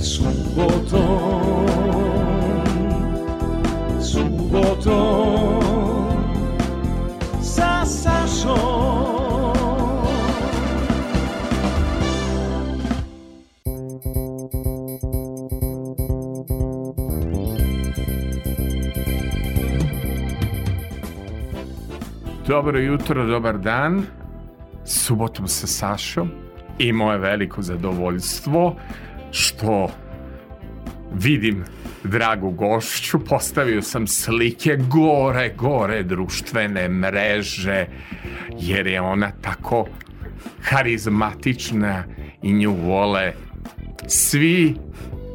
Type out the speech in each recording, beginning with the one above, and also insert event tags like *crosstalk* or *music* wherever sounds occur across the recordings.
Sa. Dobro jutro, dobar dan. Subotom sa Sašom i moje veliko zadovoljstvo što vidim dragu gošću, postavio sam slike gore, gore društvene mreže, jer je ona tako harizmatična i nju vole svi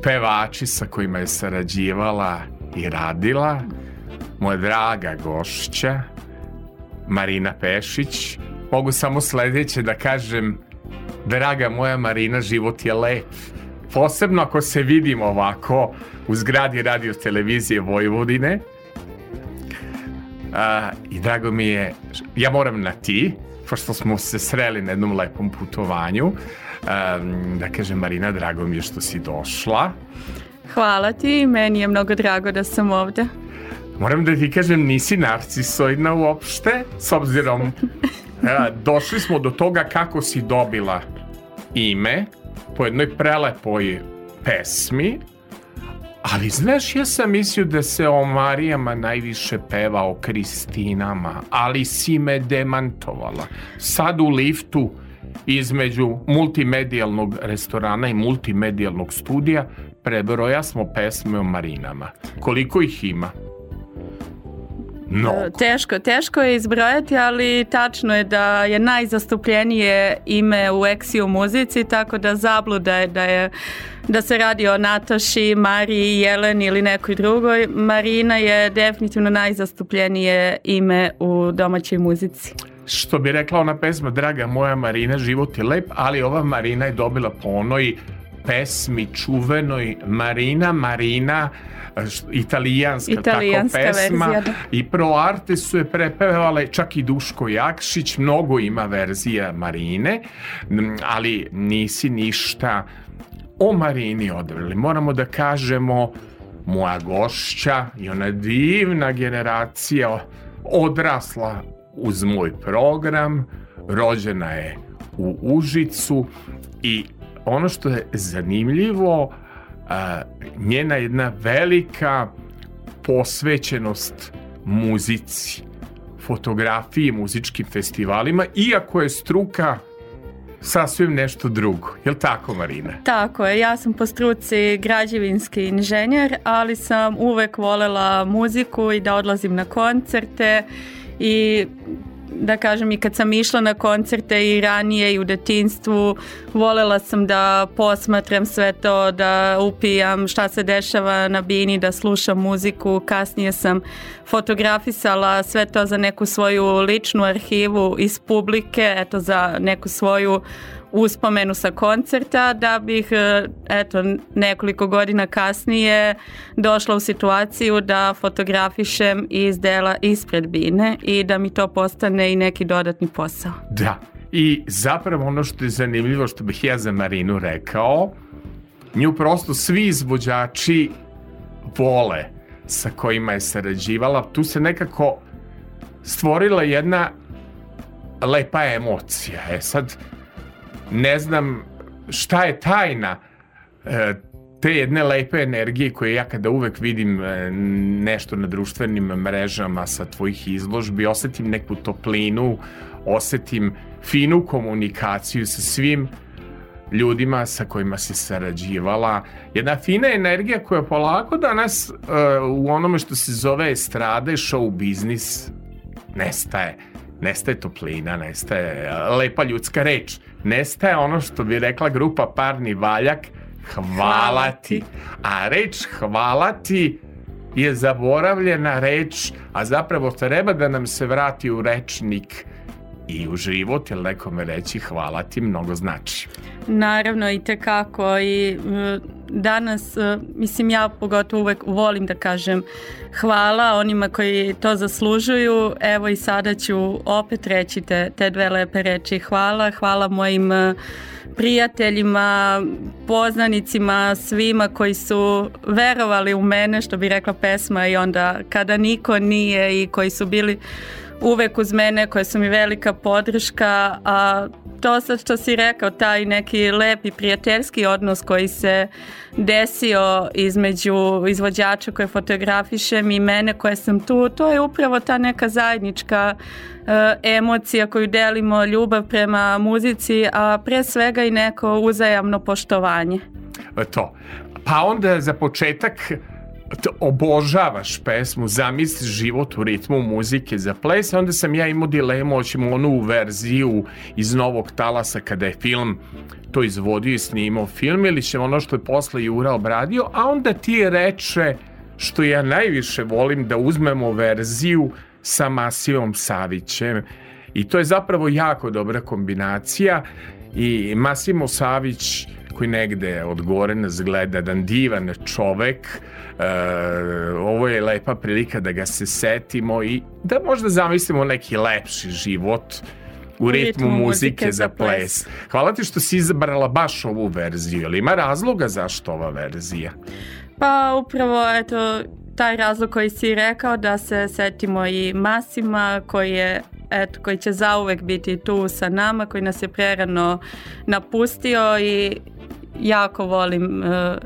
pevači sa kojima je sarađivala i radila. Moja draga gošća, Marina Pešić. Mogu samo sledeće da kažem, draga moja Marina, život je lep. Posebno ako se vidimo ovako u zgradi radio televizije Vojvodine. A, I drago mi je, ja moram na ti, pošto smo se sreli na jednom lepom putovanju. A, da kažem, Marina, drago mi je što si došla. Hvala ti, meni je mnogo drago da sam ovde. Moram da ti kažem, nisi narcisoidna uopšte, s obzirom *laughs* došli smo do toga kako si dobila ime po jednoj prelepoj pesmi, ali znaš, ja sam mislio da se o Marijama najviše peva o Kristinama, ali si me demantovala. Sad u liftu između multimedijalnog restorana i multimedijalnog studija prebroja smo pesme o Marinama. Koliko ih ima? Mnogo. Teško, teško je izbrojati, ali tačno je da je najzastupljenije ime u Exio muzici, tako da zabluda je da je da se radi o Nataši, Mariji, Jeleni ili nekoj drugoj. Marina je definitivno najzastupljenije ime u domaćoj muzici. Što bi rekla ona pesma Draga moja Marina, život je lep, ali ova Marina je dobila po onoj pesmi čuvenoj Marina, Marina, italijanska, Italijanska tako pesma verzija, da. i Pro Arte su je prepevale čak i Duško Jakšić, mnogo ima verzija Marine, ali nisi ništa o Marini odvrli. Moramo da kažemo moja gošća i ona divna generacija odrasla uz moj program, rođena je u Užicu i ono što je zanimljivo, njena jedna velika posvećenost muzici, fotografiji, muzičkim festivalima, iako je struka sasvim nešto drugo. Je li tako, Marina? Tako je, ja sam po struci građevinski inženjer, ali sam uvek volela muziku i da odlazim na koncerte i da kažem i kad sam išla na koncerte i ranije i u detinstvu volela sam da posmatram sve to, da upijam šta se dešava na bini, da slušam muziku, kasnije sam fotografisala sve to za neku svoju ličnu arhivu iz publike, eto za neku svoju uspomenu sa koncerta da bih e, eto nekoliko godina kasnije došla u situaciju da fotografišem iz dela ispred bine i da mi to postane i neki dodatni posao. Da. I zapravo ono što je zanimljivo što bih ja za Marinu rekao, nju prosto svi izvođači vole sa kojima je sarađivala. Tu se nekako stvorila jedna lepa emocija. E sad, ne znam šta je tajna e, te jedne lepe energije koje ja kada uvek vidim e, nešto na društvenim mrežama sa tvojih izložbi, osetim neku toplinu, osetim finu komunikaciju sa svim ljudima sa kojima si sarađivala. Jedna fina energija koja polako danas uh, u onome što se zove estrade, show biznis nestaje. Nestaje toplina, nestaje lepa ljudska reč. Nestaje ono što bi rekla grupa Parni Valjak, hvala ti. A reč hvala ti je zaboravljena reč, a zapravo treba da nam se vrati u rečnik i u život, jer nekome reći hvala ti mnogo znači. Naravno i tekako i danas, e, mislim ja pogotovo uvek volim da kažem hvala onima koji to zaslužuju. Evo i sada ću opet reći te, te dve lepe reči. Hvala, hvala mojim e, prijateljima, poznanicima, svima koji su verovali u mene, što bi rekla pesma i onda kada niko nije i koji su bili uvek uz mene, koja su mi velika podrška, a to sad što si rekao, taj neki lepi prijateljski odnos koji se desio između izvođača koje fotografišem i mene koje sam tu, to je upravo ta neka zajednička uh, emocija koju delimo, ljubav prema muzici, a pre svega i neko uzajamno poštovanje. To. Pa onda za početak obožavaš pesmu, zamisli život u ritmu muzike za ples, onda sam ja imao dilemu, hoćemo onu verziju iz Novog talasa kada je film to izvodio i snimao film ili ćemo ono što je posle Jura obradio, a onda ti reče što ja najviše volim da uzmemo verziju sa Masivom Savićem. I to je zapravo jako dobra kombinacija i Masimo Savić koji negde od gore nas gleda, jedan divan čovek, e, ovo je lepa prilika da ga se setimo i da možda zamislimo neki lepši život u ritmu, ritmu muzike, za ples. Hvala ti što si izabrala baš ovu verziju, ali ima razloga zašto ova verzija? Pa upravo, eto, taj razlog koji si rekao da se setimo i Masima koji je eto, koji će zauvek biti tu sa nama, koji nas je prerano napustio i jako volim uh,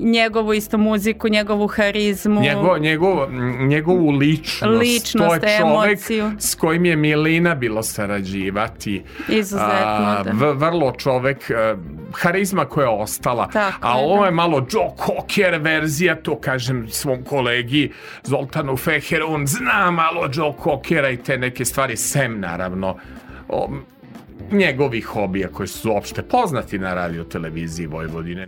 njegovu isto muziku, njegovu harizmu. Njego, njegov, njegovu ličnost. Ličnost, to je čovek emociju. s kojim je Milina bilo sarađivati. Izuzetno, a, da. Vrlo čovek, a, harizma koja je ostala. Tako a je, ovo da. je malo Joe Cocker verzija, to kažem svom kolegi Zoltanu Feheru, on zna malo Joe Cockera i te neke stvari, sem naravno. O, njegovih hobija koji su opšte poznati na radio televiziji Vojvodine.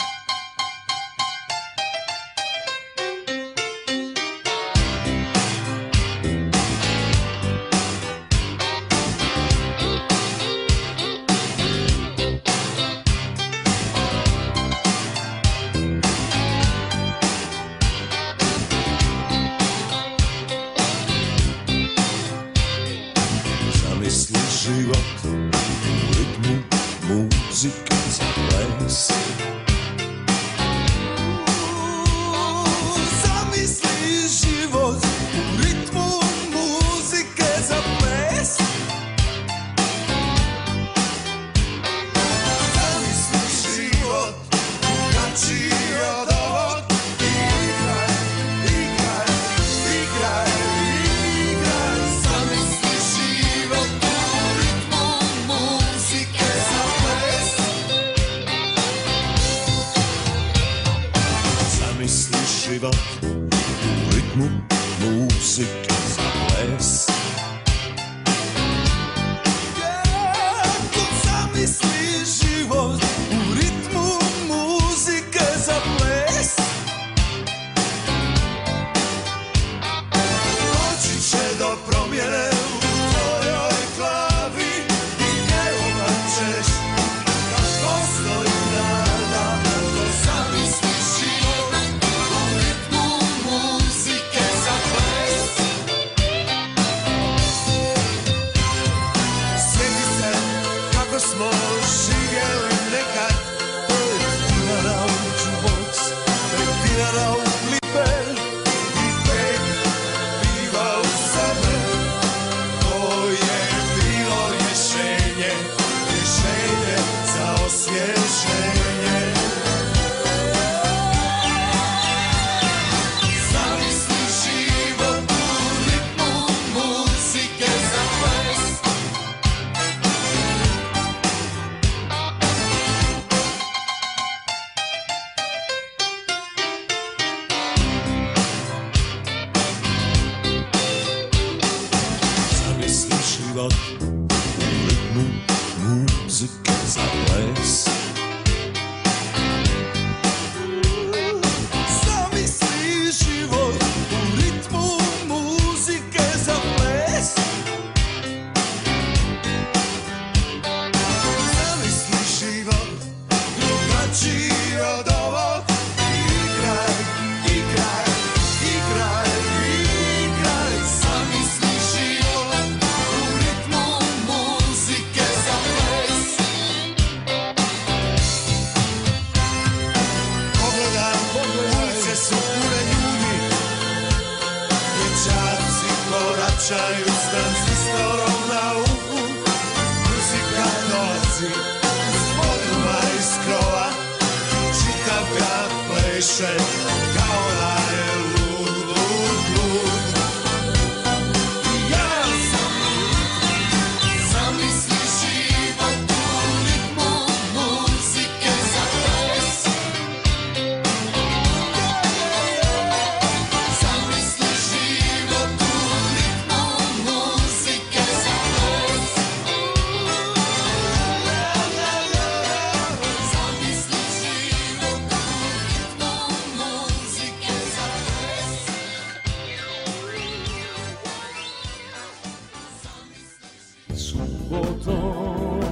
Subotom,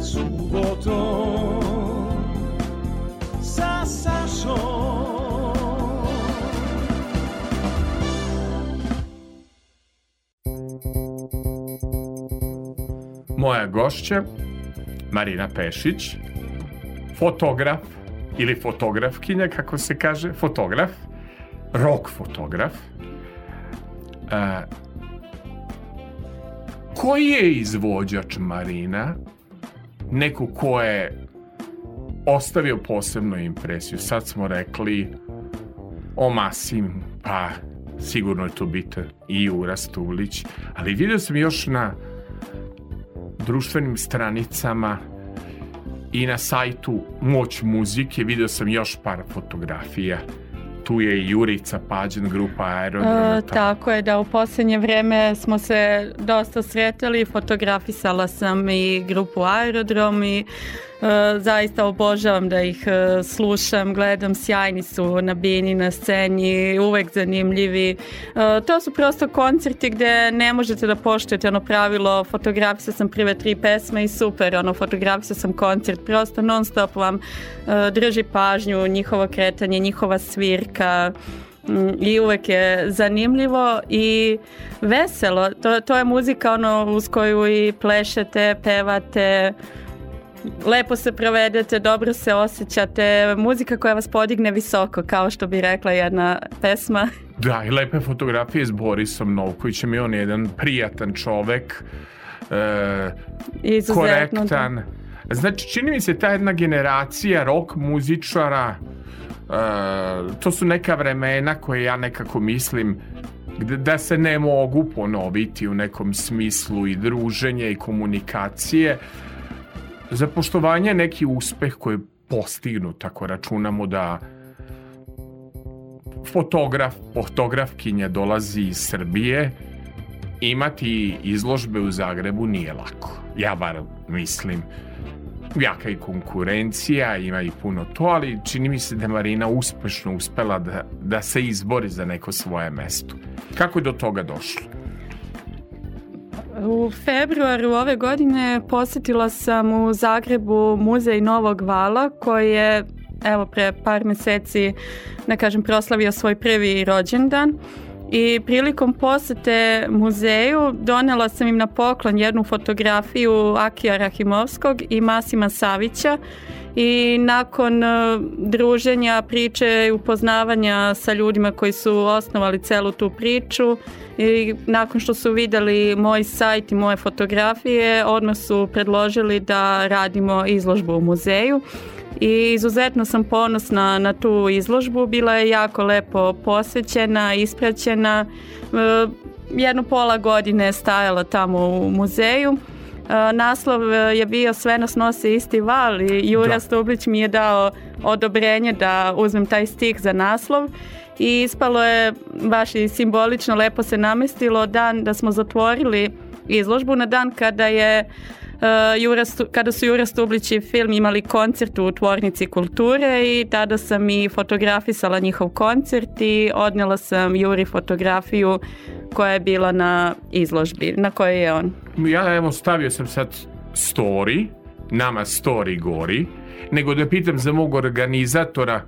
subotom, sa Sašom. Moja gošća, Marina Pešić, fotograf ili fotografkinja, kako se kaže, fotograf, rock fotograf. Koji je izvođač Marina? Neko ko je ostavio posebnu impresiju. Sad smo rekli o Masim, pa sigurno je to biti i Jura Stulić, ali vidio sam još na društvenim stranicama i na sajtu Moć muzike video sam još par fotografija. Tu je i Jurica Pađen, grupa Aerodrom. E, tako je da u posljednje vrijeme smo se dosta sretali, fotografisala sam i grupu Aerodrom i zaista obožavam da ih e, slušam, gledam, sjajni su na bini, na sceni, uvek zanimljivi. E, to su prosto koncerti gdje ne možete da poštujete ono pravilo, fotografisao sam prve tri pesme i super, ono fotografisao sam koncert, prosto non stop vam e, drži pažnju, njihovo kretanje, njihova svirka, i uvek je zanimljivo i veselo. To, to je muzika ono uz koju i plešete, pevate, lepo se provedete, dobro se osjećate, muzika koja vas podigne visoko, kao što bi rekla jedna pesma. Da, i lepe fotografije s Borisom Novkovićem i on je jedan prijatan čovek, e, Izuzetno. korektan. Znači, čini mi se ta jedna generacija rock muzičara, e, to su neka vremena koje ja nekako mislim da se ne mogu ponoviti u nekom smislu i druženja i komunikacije. Za poštovanje je neki uspeh koji je postignut, ako računamo da fotograf, fotografkinja dolazi iz Srbije, imati izložbe u Zagrebu nije lako. Ja bar mislim. Jaka i konkurencija, ima i puno to, ali čini mi se da Marina uspešno uspela da, da se izbori za neko svoje mesto. Kako je do toga došlo? U februaru ove godine posjetila sam u Zagrebu muzej Novog Vala koji je evo pre par mjeseci da kažem proslavio svoj prvi rođendan. I prilikom posete muzeju donela sam im na poklon jednu fotografiju Akija Rahimovskog i Masima Savića. I nakon e, druženja, priče i upoznavanja sa ljudima koji su osnovali celu tu priču i nakon što su vidjeli moj sajt i moje fotografije, odmah su predložili da radimo izložbu u muzeju i izuzetno sam ponosna na tu izložbu. Bila je jako lepo posvećena, ispraćena. E, Jedno pola godine je stajala tamo u muzeju. E, Naslov je bio Sve nas nose isti val i Jura Da. Stublić mi je dao odobrenje da uzmem taj stih za naslov i ispalo je baš i simbolično lepo se namestilo dan da smo zatvorili izložbu na dan kada je Uh, Jura, Stu- kada su Jura Stublić i film imali koncert u Tvornici kulture i tada sam i fotografisala njihov koncert i odnela sam Juri fotografiju koja je bila na izložbi na kojoj je on. Ja evo stavio sam sad story, nama story gori, nego da pitam za mog organizatora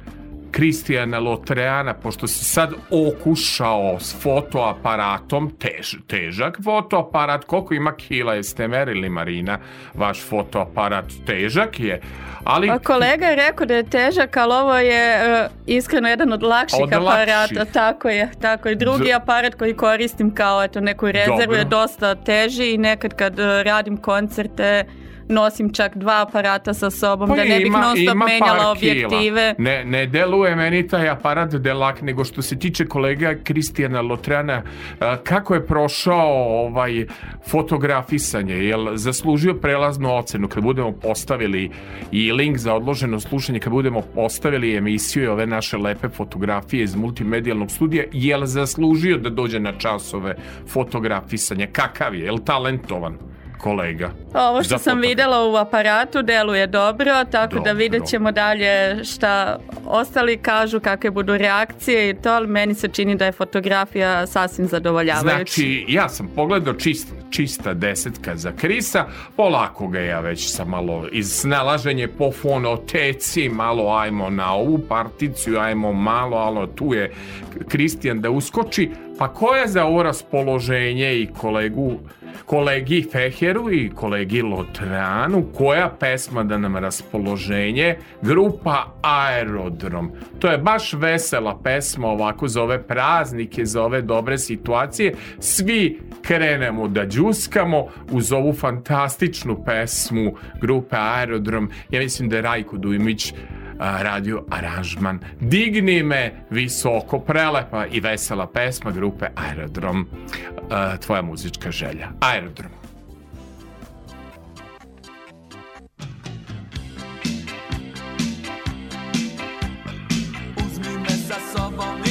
Kristijana Lotreana, pošto si sad okušao s fotoaparatom, tež, težak fotoaparat, koliko ima kila jeste merili Marina, vaš fotoaparat težak je, ali Pa kolega je rekao da je težak, ali ovo je e, iskreno jedan od lakših Od aparata. lakših. Tako je, tako je. Drugi Z- aparat koji koristim kao eto, neku rezervu Dobro. je dosta teži i nekad kad e, radim koncerte nosim čak dva aparata sa sobom da ne bih non stop menjala objektive. Ne, ne deluje meni taj aparat delak, nego što se tiče kolega Kristijana Lotrana, kako je prošao ovaj fotografisanje? Jel zaslužio prelaznu ocenu kad budemo postavili i link za odloženo slušanje, kad budemo postavili emisiju i ove naše lepe fotografije iz multimedijalnog studija, jel zaslužio da dođe na časove fotografisanja? Kakav je? Jel talentovan kolega? Ovo što sam vidjela u aparatu deluje dobro, tako da Dobro. vidjet ćemo dalje šta ostali kažu, kakve budu reakcije i to, ali meni se čini da je fotografija sasvim zadovoljavajuća. Znači, ja sam pogledao čist, čista desetka za Krisa, polako ga ja već sam malo iz snalaženje po fonoteci, malo ajmo na ovu particiju, ajmo malo, alo tu je Kristijan da uskoči, pa ko je za ovo raspoloženje i kolegu kolegi Feheru i kolegi Lotranu, koja pesma da nam raspoloženje? Grupa Aerodrom. To je baš vesela pesma ovako za ove praznike, za ove dobre situacije. Svi krenemo da džuskamo uz ovu fantastičnu pesmu grupe Aerodrom. Ja mislim da je Rajko Dujmić radio aranžman. Digni me visoko, prelepa i vesela pesma grupe Aerodrom. Tvoja muzička želja. Aerodrom. Uzmi me sa sobom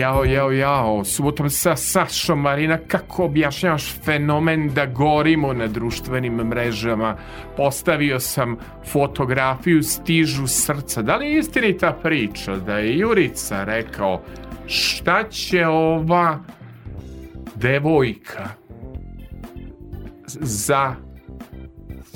Jao, jao, jao, subotom sa Sašom Marina, kako objašnjavaš fenomen da gorimo na društvenim mrežama? Postavio sam fotografiju stižu srca. Da li je istinita priča da je Jurica rekao šta će ova devojka za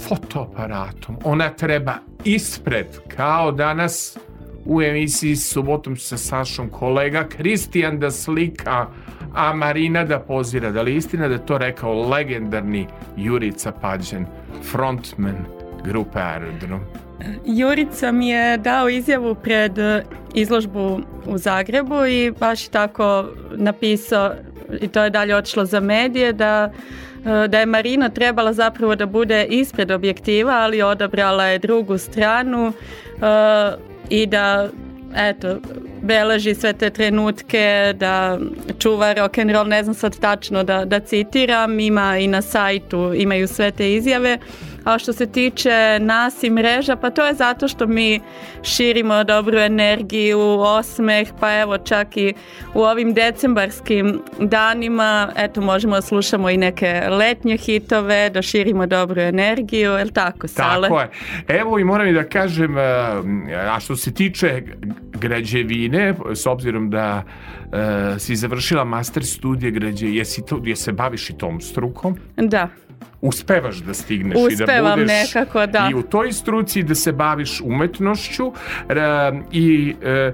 fotoaparatom? Ona treba ispred, kao danas u emisiji Subotom sa Sašom kolega Kristijan da slika, a Marina da pozira. Da li je istina da je to rekao legendarni Jurica Pađen, frontman grupe Aerodrom? Jurica mi je dao izjavu pred izložbu u Zagrebu i baš tako napisao i to je dalje otišlo za medije da e, da je Marina trebala zapravo da bude ispred objektiva, ali odabrala je drugu stranu e, i da eto, beleži sve te trenutke, da čuva rock and roll, ne znam sad tačno da, da citiram, ima i na sajtu, imaju sve te izjave. A što se tiče nas i mreža, pa to je zato što mi širimo dobru energiju, osmeh, pa evo čak i u ovim decembarskim danima, eto možemo da slušamo i neke letnje hitove, da širimo dobru energiju, je li tako, Sale? Tako je. Evo i moram i da kažem, eh, a što se tiče građevine, s obzirom da uh, si završila master studije građe, jesi to, je se baviš i tom strukom? Da. Uspevaš da stigneš Uspevam i da budeš nekako, da. i u toj struci da se baviš umetnošću e, i e,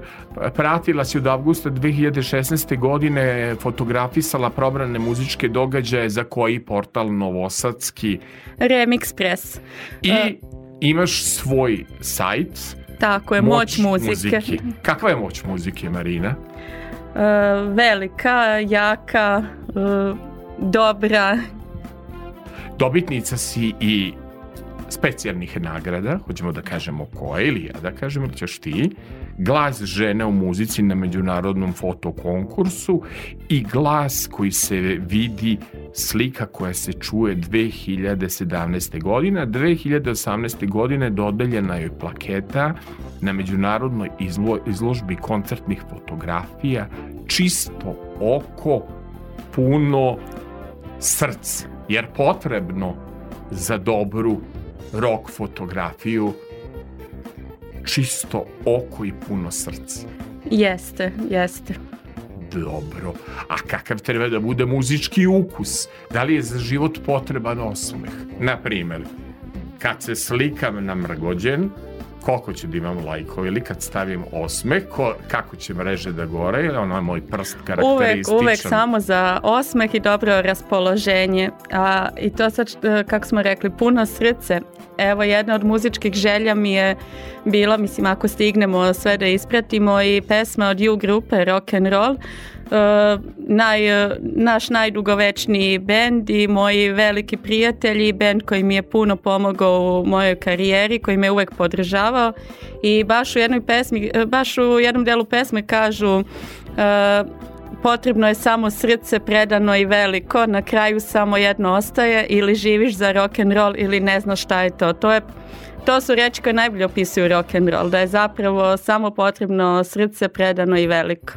pratila si od avgusta 2016. godine fotografisala probrane muzičke događaje za koji portal Novosadski Remix Press. i E. imaš svoj sajt Tako je, moć, muzike. Kakva je moć muzike, Marina? E, velika, jaka, e, dobra. Dobitnica si i specijalnih nagrada, hoćemo da kažemo koje ili ja da kažem ili ćeš ti, glas žene u muzici na međunarodnom fotokonkursu i glas koji se vidi slika koja se čuje 2017. godine. 2018. godine dodeljena je plaketa na međunarodnoj izlo, izložbi koncertnih fotografija čisto oko puno srce, jer potrebno za dobru rock fotografiju čisto oko i puno srce. Jeste, jeste. Dobro. A kakav treba da bude muzički ukus? Da li je za život potreban osmeh? Na primjer, kad se slikam na mrgođen, koliko ću da imam lajkova ili kad stavim osmeh, ko, kako će mreže da gore, ili ono je moj prst Uvek, karakterističan. uvek samo za osmeh i dobro raspoloženje. A, I to sad, e, kako smo rekli, puno srce. Evo, jedna od muzičkih želja mi je bila, mislim, ako stignemo sve da ispratimo, i pesma od U grupe Rock and Roll. E, naj, e, naš najdugovečniji bend i moji veliki prijatelji, bend koji mi je puno pomogao u mojoj karijeri, koji me uvek podržavao i baš u jednoj pesmi, e, baš u jednom delu pesme kažu potrebno je samo srce predano i veliko, na kraju samo jedno ostaje ili živiš za rock and roll ili ne znaš šta je to. To je to su reči koje najbolje opisuju rock and roll, da je zapravo samo potrebno srce predano i veliko.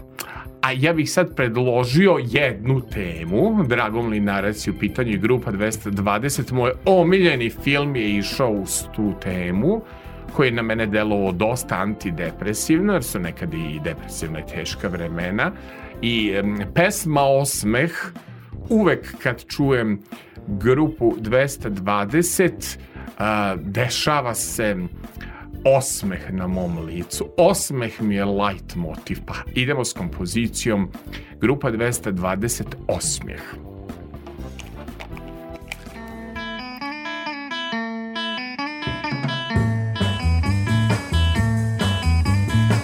A ja bih sad predložio jednu temu, Dragom Linarac je u pitanju grupa 220, moj omiljeni film je išao uz tu temu, koji je na mene delovao dosta antidepresivno, jer su nekad i depresivna teška vremena. I pesma Osmeh, uvek kad čujem grupu 220, a, dešava se osmeh na mom licu. Osmeh mi je light motiv. Pa idemo s kompozicijom grupa 220 osmeh.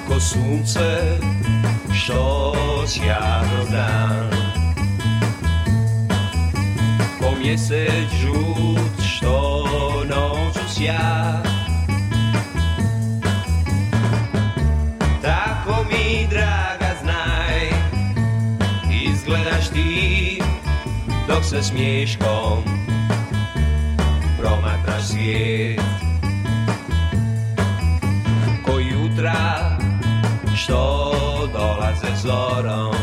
ko sunce što sjajno dan ko mjesec žut što sja tako mi draga znaj izgledaš ti dok se smješkom promatraš svijet. Ko jutra što dolaze zorom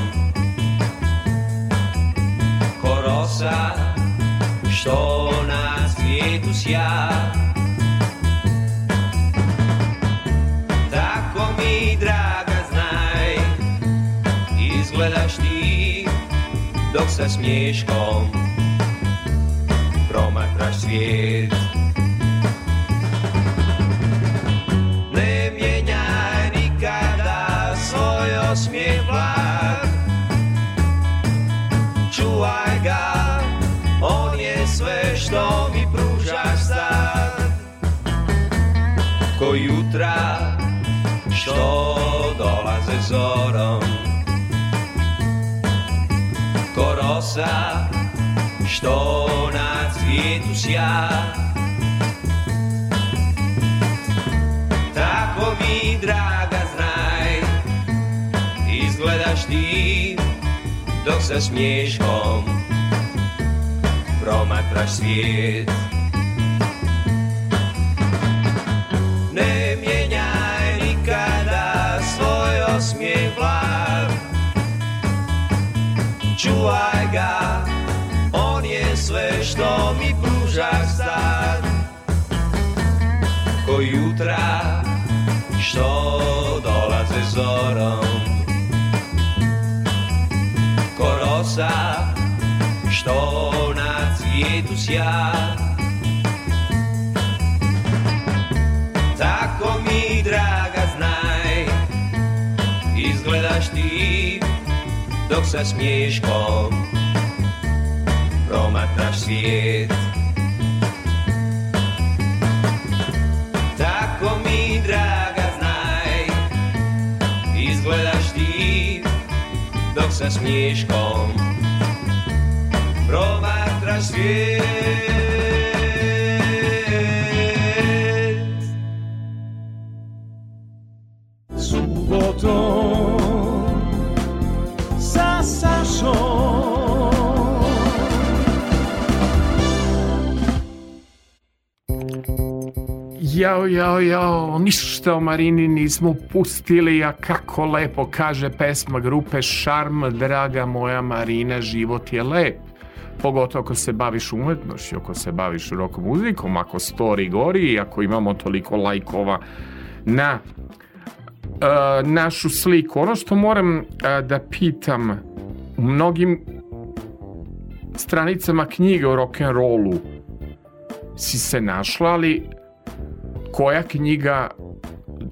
ko rosa što na svijetu sja widok ze śmieszką promach nasz świat Nie mieniaj nikada swój ośmiech blad Czuwaj ga, on jest sve, što mi pružaš sad Ko jutra, što dolaze zorom ko rosa što na cvijetu sja tako mi draga znaj izgledaš ti dok sa smješkom promatraš svijet Ne Čuvaj ga, on je sve što mi pružaš sad. Ko jutra što dolaze zorom. Ko rosa što na cvijetu sja dok sa smješkom Promatraš svijet Tako mi draga znaj Izgledaš ti dok sa smješkom Promatraš svijet Subotom Jao, jao, jao, ništa o Marini nismo pustili, a kako lepo kaže pesma grupe Šarm, draga moja Marina, život je lep. Pogotovo ako se baviš umetnošću, ako se baviš rock muzikom, ako story gori ako imamo toliko lajkova na e, našu sliku. Ono što moram e, da pitam, u mnogim stranicama knjige o rock'n'rollu si se našla, ali koja knjiga,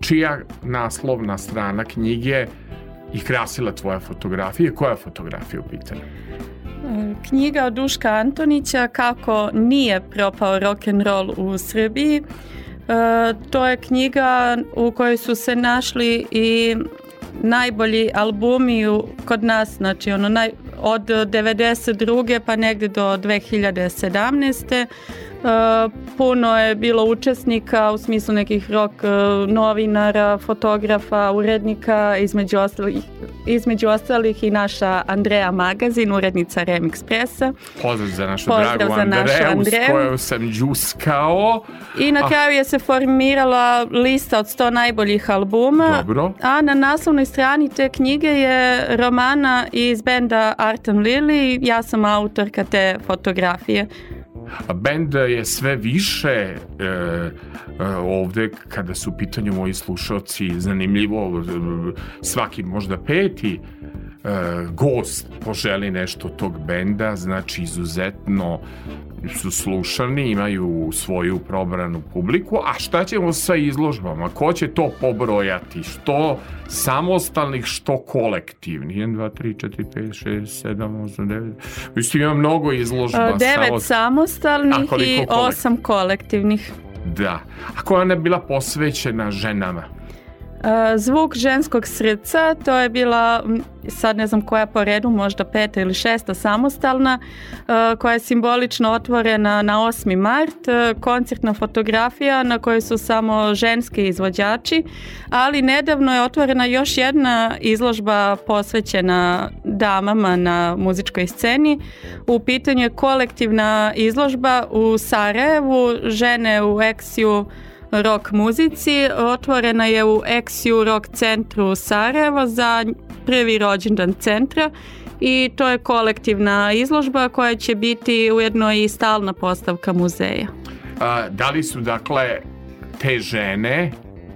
čija naslovna strana knjige i krasila tvoja fotografija? Koja fotografija u pitanju? Knjiga od Duška Antonića Kako nije propao rock and roll u Srbiji. E, to je knjiga u kojoj su se našli i najbolji albumi kod nas, znači ono naj, od 92. pa negde do 2017. Uh, puno je bilo učesnika u smislu nekih rock uh, novinara, fotografa, urednika, između ostalih, između ostalih i naša Andreja Magazin, urednica Remix Pressa. Pozdrav za našu Pozdrav dragu za našu Andreju, s Andreju. kojom sam džuskao. I na kraju je se formirala lista od 100 najboljih albuma. Dobro. A na naslovnoj strani te knjige je romana iz benda Art and Lily. Ja sam autorka te fotografije. A Bend je sve više e, e, ovde kada su u pitanju moji slušalci zanimljivo e, svaki možda peti gost poželi nešto tog benda znači izuzetno su slušani, imaju svoju probranu publiku, a šta ćemo sa izložbama? Ko će to pobrojati? Što samostalnih, što kolektivnih? 1, 2, 3, 4, 5, 6, 7, 8, 9... Mislim, ima mnogo izložba. Uh, Devet samo- samostalnih i kolektivnih? osam kolektivnih. Da. A koja je bila posvećena ženama? Uh, Zvuk ženskog srca, to je bila, sad ne znam koja po redu, možda peta ili šesta samostalna, uh, koja je simbolično otvorena na 8. mart, uh, koncertna fotografija na kojoj su samo ženski izvođači, ali nedavno je otvorena još jedna izložba posvećena damama na muzičkoj sceni. U pitanju je kolektivna izložba u Sarajevu, žene u Eksiju rock muzici. Otvorena je u Exiu Rock centru Sarajevo za prvi rođendan centra i to je kolektivna izložba koja će biti ujedno i stalna postavka muzeja. A, da li su, dakle, te žene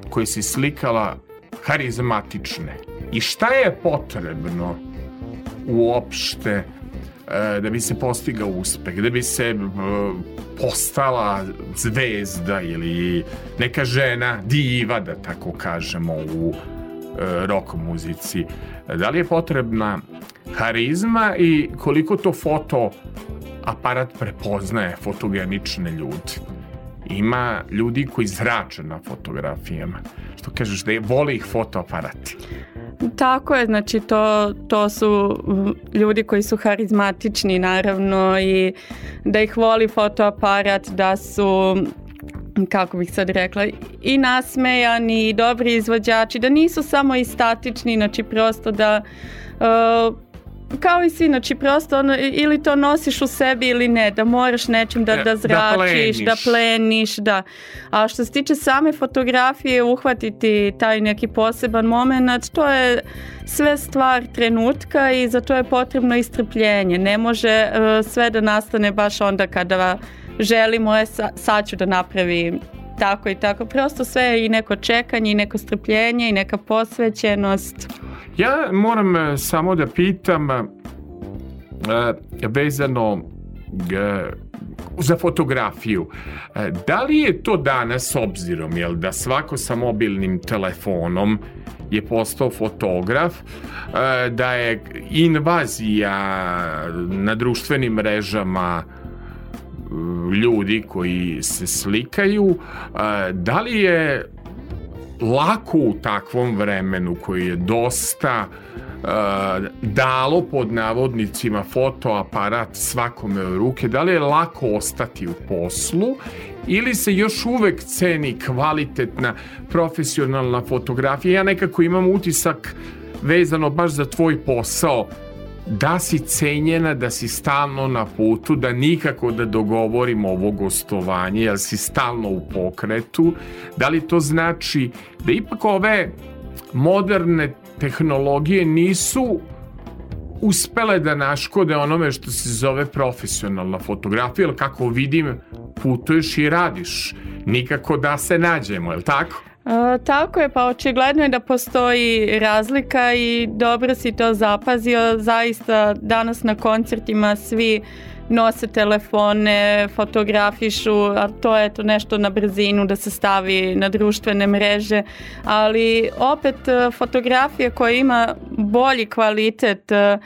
koje si slikala harizmatične? I šta je potrebno uopšte da bi se postigao uspeh, da bi se e, postala zvezda ili neka žena, diva da tako kažemo u e, rock muzici. Da li je potrebna harizma i koliko to foto aparat prepoznaje fotogenične ljude? ima ljudi koji zrače na fotografijama. Što kažeš da je, vole ih fotoaparati. Tako je, znači to, to su ljudi koji su harizmatični naravno i da ih voli fotoaparat, da su kako bih sad rekla, i nasmejani, i dobri izvođači, da nisu samo i statični, znači prosto da uh, kao i svi, znači prosto ono, ili to nosiš u sebi ili ne, da moraš nečim da, Da- da da zračiš, da pleniš. pleniš, da. A što se tiče same fotografije, uhvatiti taj neki poseban moment, to je sve stvar trenutka i za to je potrebno istrpljenje. Ne može e, sve da nastane baš onda kada želimo, je, sa, sad ću da napravim tako i tako. Prosto sve je i neko čekanje i neko strpljenje i neka posvećenost. Ja moram e, samo da pitam e, vezano e, za fotografiju. Da li je to danas s obzirom jel, da svako sa mobilnim telefonom je postao fotograf, da je invazija na društvenim mrežama ljudi koji se slikaju, da li je lako u takvom vremenu koji je dosta uh, dalo pod navodnicima fotoaparat svakome u ruke, da li je lako ostati u poslu ili se još uvek ceni kvalitetna profesionalna fotografija. Ja nekako imam utisak vezano baš za tvoj posao da si cenjena, da si stalno na putu, da nikako da dogovorimo ovo gostovanje, jer si stalno u pokretu. Da li to znači da ipak ove moderne tehnologije nisu uspele da naškode onome što se zove profesionalna fotografija, jer kako vidim, putuješ i radiš. Nikako da se nađemo, je li tako? E, tako je, pa očigledno je da postoji razlika i dobro si to zapazio. Zaista danas na koncertima svi nose telefone, fotografišu, a to je to nešto na brzinu da se stavi na društvene mreže, ali opet e, fotografija koja ima bolji kvalitet, e,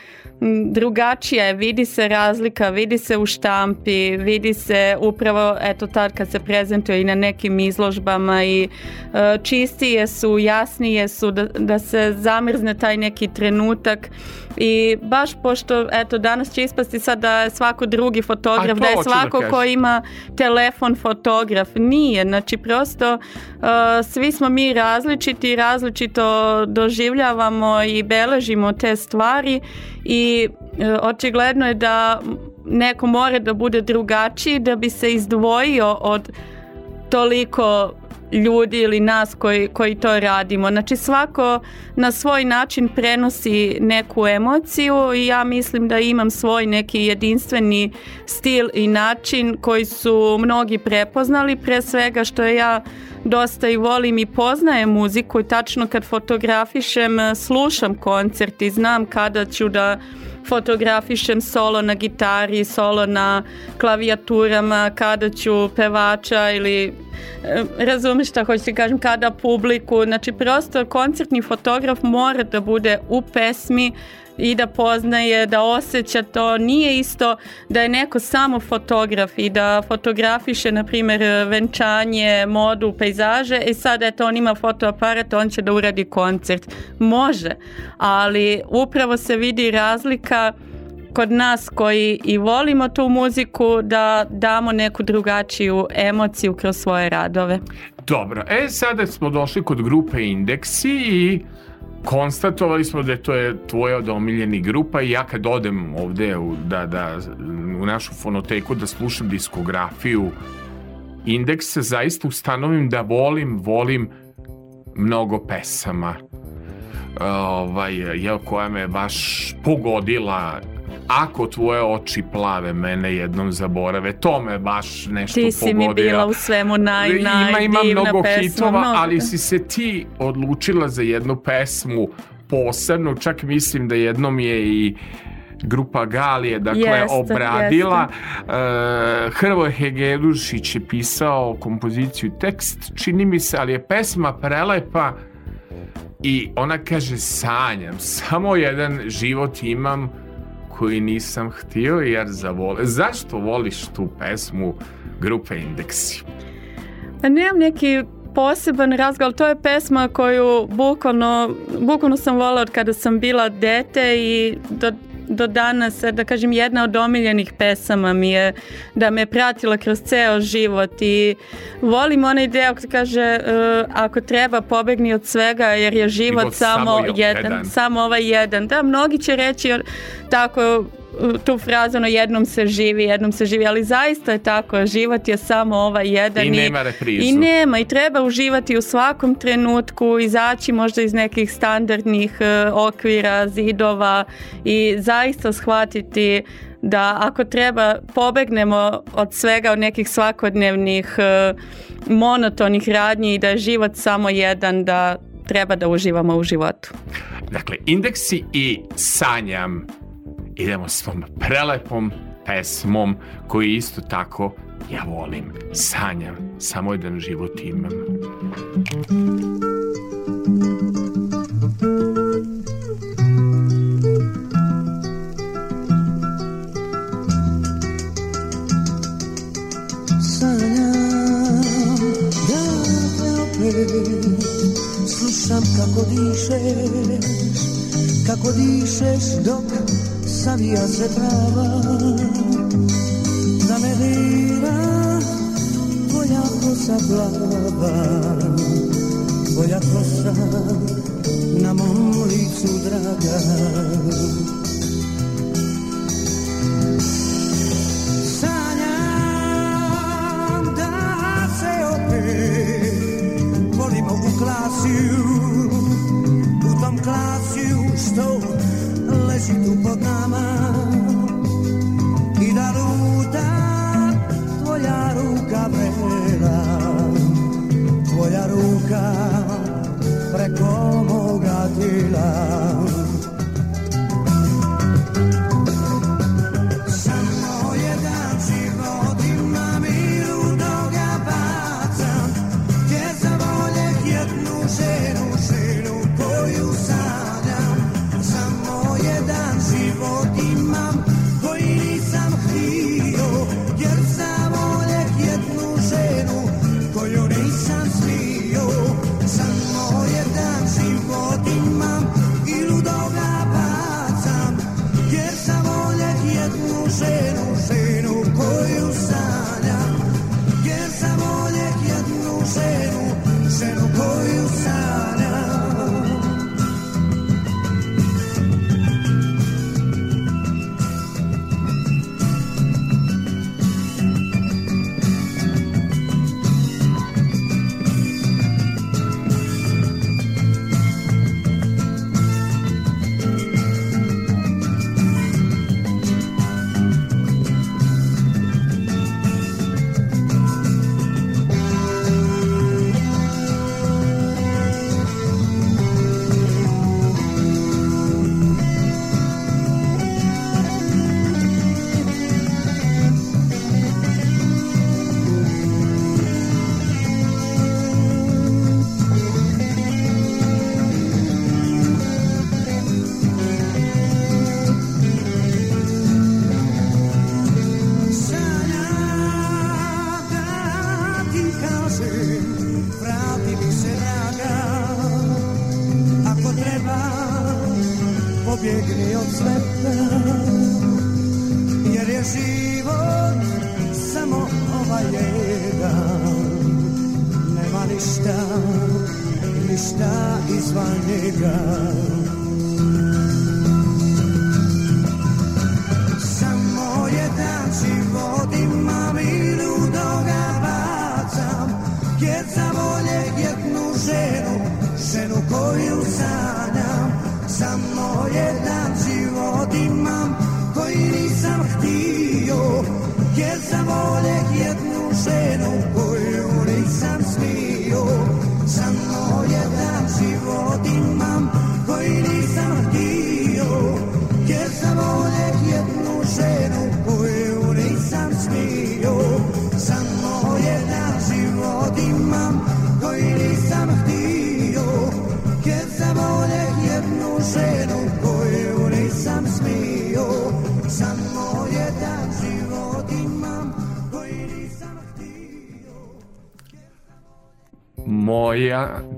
drugačija je, vidi se razlika, vidi se u štampi, vidi se upravo eto tad kad se prezentuje i na nekim izložbama i e, čistije su, jasnije su, da, da se zamrzne taj neki trenutak. I baš pošto eto danas će ispasti sad da svako drugi fotograf, to da je da svako ko kažem. ima telefon fotograf, nije, znači prosto uh, svi smo mi različiti različito doživljavamo i beležimo te stvari i uh, očigledno je da neko mora da bude drugačiji da bi se izdvojio od toliko ljudi ili nas koji, koji to radimo. Znači svako na svoj način prenosi neku emociju i ja mislim da imam svoj neki jedinstveni stil i način koji su mnogi prepoznali pre svega što ja dosta i volim i poznajem muziku i tačno kad fotografišem slušam koncert i znam kada ću da fotografišem solo na gitari, solo na klavijaturama, kada ću pevača ili e, razumeš šta hoću ti kažem, kada publiku, znači prosto koncertni fotograf mora da bude u pesmi i da poznaje, da osjeća to. Nije isto da je neko samo fotograf i da fotografiše, na primjer, venčanje, modu, pejzaže i sad eto on ima fotoaparat, on će da uradi koncert. Može, ali upravo se vidi razlika kod nas koji i volimo tu muziku da damo neku drugačiju emociju kroz svoje radove. Dobro, e sada smo došli kod grupe Indeksi i konstatovali smo da to je tvoja od omiljenih grupa i ja kad odem ovde u, da, da, u našu fonoteku da slušam diskografiju Indeksa, zaista ustanovim da volim, volim mnogo pesama. Ovaj, jel, koja me baš pogodila ako tvoje oči plave mene jednom zaborave, to me baš nešto Ti si pogodila. mi bila u svemu naj, naj, ima, ima mnogo pesma, hitova, mnogo. ali si se ti odlučila za jednu pesmu posebnu, čak mislim da jednom je i grupa Galije dakle Jeste, obradila uh, Hrvoje Hegedušić je pisao kompoziciju tekst čini mi se, ali je pesma prelepa i ona kaže sanjam, samo jedan život imam koji nisam htio jer zavole. Zašto voliš tu pesmu grupe Indeksi? Pa nemam neki poseban razgovor, to je pesma koju bukvalno, bukvalno sam volila od kada sam bila dete i do, do danas, da kažem, jedna od omiljenih pesama mi je da me pratila kroz ceo život i volim onaj deo koji kaže uh, ako treba pobegni od svega jer je život Život samo, samo jedan, jedan. samo ovaj jedan. Da, mnogi će reći tako tu frazu ono jednom se živi, jednom se živi, ali zaista je tako, život je samo ovaj jedan I nema reprizu. i nema i treba uživati u svakom trenutku, izaći možda iz nekih standardnih e, okvira, zidova i zaista shvatiti da ako treba pobegnemo od svega od nekih svakodnevnih e, monotonih radnji i da je život samo jedan da treba da uživamo u životu. Dakle, indeksi i sanjam. Idemo s tom prelepom pesmom koju isto tako ja volim. Sanjam, samo jedan život imam. sanjam da te slušam kako dišeš kako dišeš dok savija se trava da me dira tvoja kosa plava tvoja kosa na mom licu draga Sanjam da se opet volimo u klasiju U tom klasiju što leži tu pod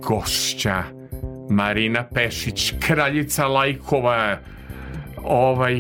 gošća Marina Pešić, kraljica lajkova, ovaj,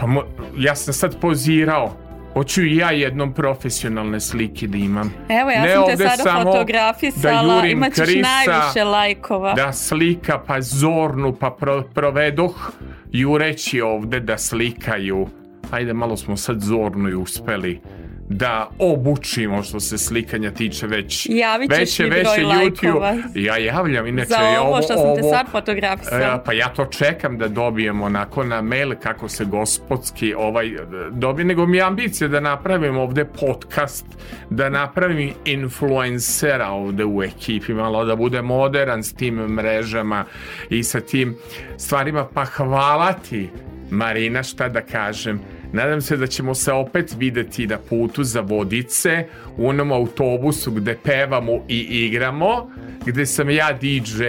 pa mo, ja sam sad pozirao Hoću i ja jednom profesionalne slike da imam. Evo, ja Ne sam te sada fotografisala, da jurim imat ćeš Krisa, najviše lajkova. Da slika, pa zornu, pa pro, provedoh jureći ovde da slikaju. Ajde, malo smo sad zornu i uspeli da obučimo što se slikanja tiče već Javit ćeš veće, mi veće broj lajkova. Ja javljam, inače Za je ovo što sam te ovo- sad fotografisala. E, pa ja to čekam da dobijem onako na mail kako se gospodski ovaj dobije, nego mi je ambicija da napravim ovde podcast, da napravim influencera ovde u ekipi, malo da bude modern s tim mrežama i sa tim stvarima, pa hvala ti Marina, šta da kažem. Nadam se da ćemo se opet videti na putu za vodice u onom autobusu gde pevamo i igramo, gde sam ja DJ,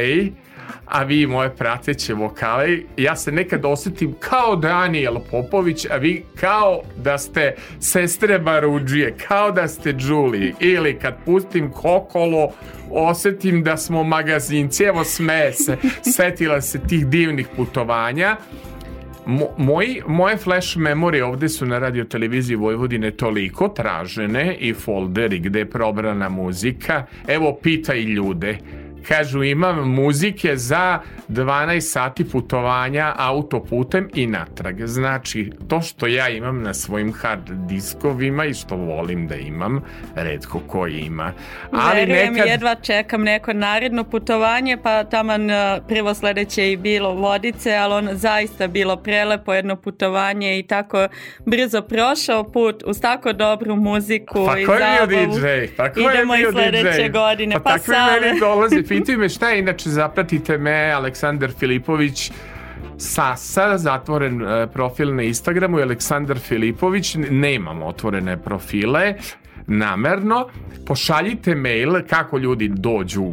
a vi moje prateće vokale. Ja se nekad osetim kao Daniel Popović, a vi kao da ste sestre Baruđije, kao da ste Julie. Ili kad pustim kokolo, osetim da smo magazinci. Evo smeje se, *laughs* setila se tih divnih putovanja. Mo, moje flash memorije ovde su na radio televiziji Vojvodine toliko tražene i folderi gde je probrana muzika. Evo, pitaj ljude. Kažu, imam muzike za 12 sati putovanja autoputem i natrag. Znači, to što ja imam na svojim hard diskovima i što volim da imam, redko ko ima. Ali Verujem, nekad... jedva čekam neko naredno putovanje, pa taman e, prvo sledeće i bilo vodice, ali ono zaista bilo prelepo jedno putovanje i tako brzo prošao put uz tako dobru muziku Pa i ko je bio zabavu. DJ? Pa ko je Idemo i bio sledeće DJ? godine, Pa, pa takvi Sale. meni dolaze. Pitaju me šta je, inače zapratite me, Aleksandar Filipović, Sasa, zatvoren e, profil na Instagramu i Aleksandar Filipović, nemam otvorene profile, namerno, pošaljite mail kako ljudi dođu,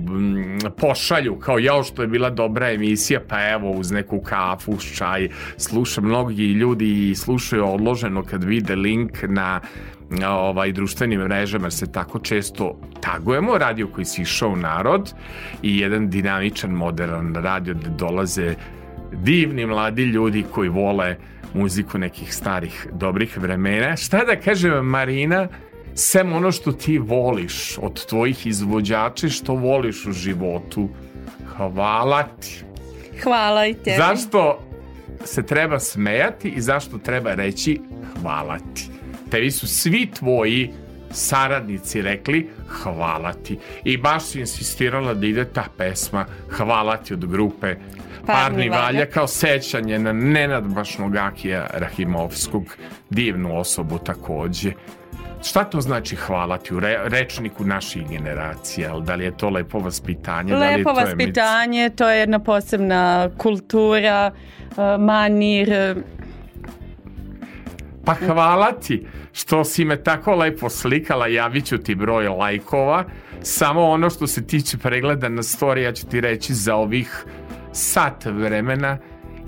pošalju kao ja što je bila dobra emisija, pa evo uz neku kafu, uz čaj, slušam mnogi ljudi i slušaju odloženo kad vide link na, ovaj društvenim mrežama jer se tako često tagujemo radio koji si išao u narod i jedan dinamičan modern radio gde dolaze divni mladi ljudi koji vole muziku nekih starih dobrih vremena šta da kažem Marina sem ono što ti voliš od tvojih izvođača što voliš u životu hvala ti Hvala i tebi. Zašto se treba smejati i zašto treba reći hvala ti. Tebi su svi tvoji saradnici rekli hvala ti. I baš si insistirala da ide ta pesma hvala ti od grupe Parni Valja Valjak. kao sećanje na nenadbašnog Akija Rahimovskog, divnu osobu takođe. Šta to znači hvala ti u re, rečniku naših generacija? Da li je to lepo vaspitanje? da li je Lepo to vaspitanje, to je jedna posebna kultura, e, manir, Pa hvala ti što si me tako lepo slikala, javit ću ti broj lajkova. Samo ono što se tiče pregleda na story, ja ću ti reći za ovih sat vremena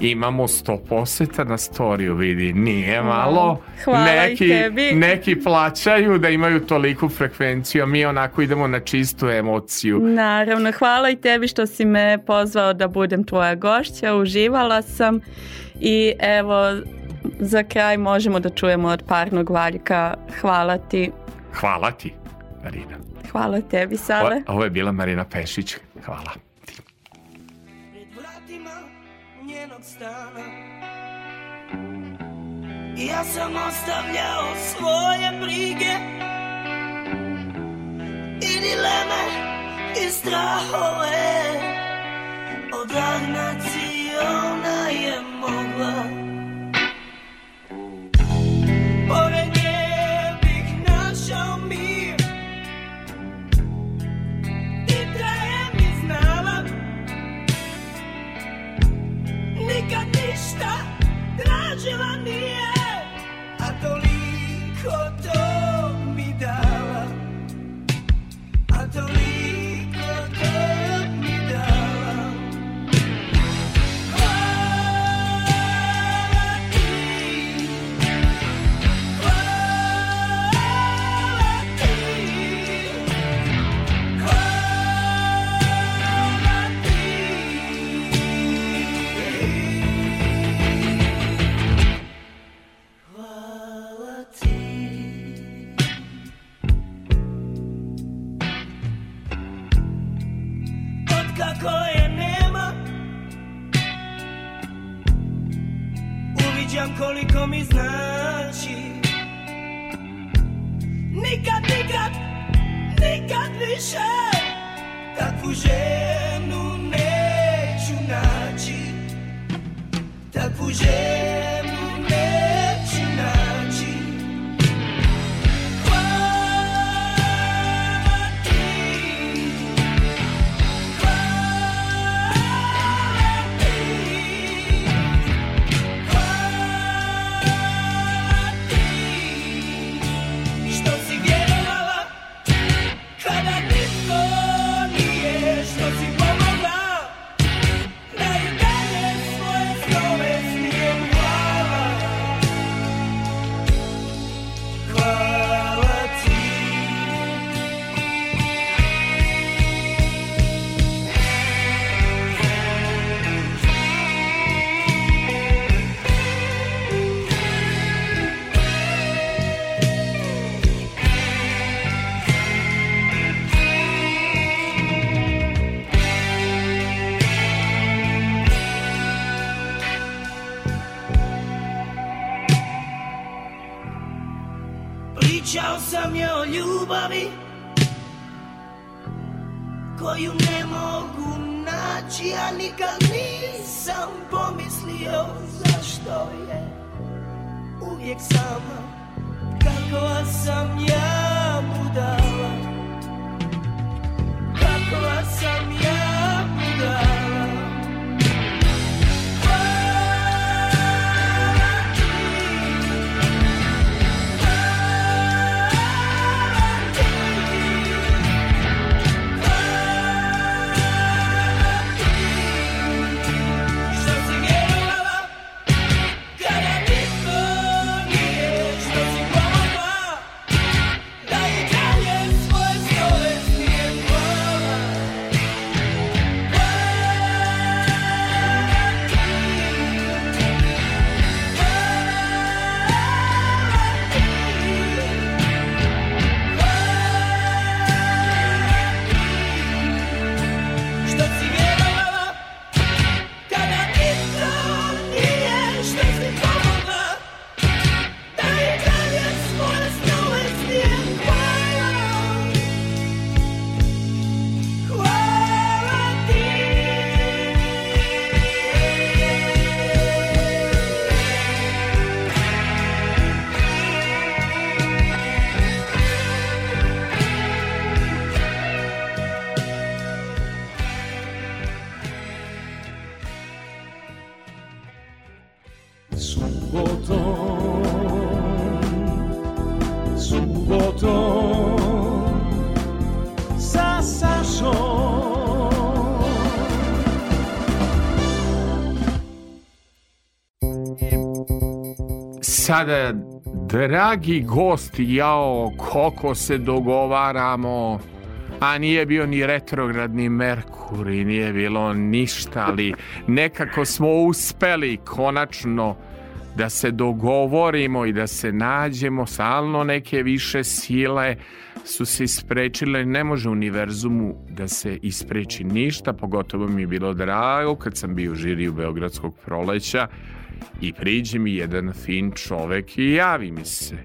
imamo 100 poseta na storiju, vidi, nije malo. Hvala neki, tebi. neki plaćaju da imaju toliku frekvenciju, a mi onako idemo na čistu emociju. Naravno, hvala i tebi što si me pozvao da budem tvoja gošća, uživala sam i evo za kraj možemo da čujemo od parnog valjka. Hvala ti, Hvala ti, Marina. hvala tebi Sale. O, ovo je bila Marina Pešić. Hvala. pred vratima njenog stana Ja sam ostavljao svoje brige I dileme i strahove Odagnati ona je mogla ništa tražila koliko mi znači. Nikad, nikad, nikad više Takvu ženu neću naći. Takvu ženu nikad nisam pomislio Zašto je uvijek sama Kakva sam ja budala. Kakva sam ja Sada, dragi gosti, jao, koliko se dogovaramo, a nije bio ni retrogradni Merkur i nije bilo ništa, ali nekako smo uspeli konačno da se dogovorimo i da se nađemo, stalno neke više sile su se isprečile, ne može univerzumu da se ispreči ništa, pogotovo mi je bilo drago kad sam bio u žiriju Beogradskog proleća i priđe mi jedan fin čovek i javi mi se.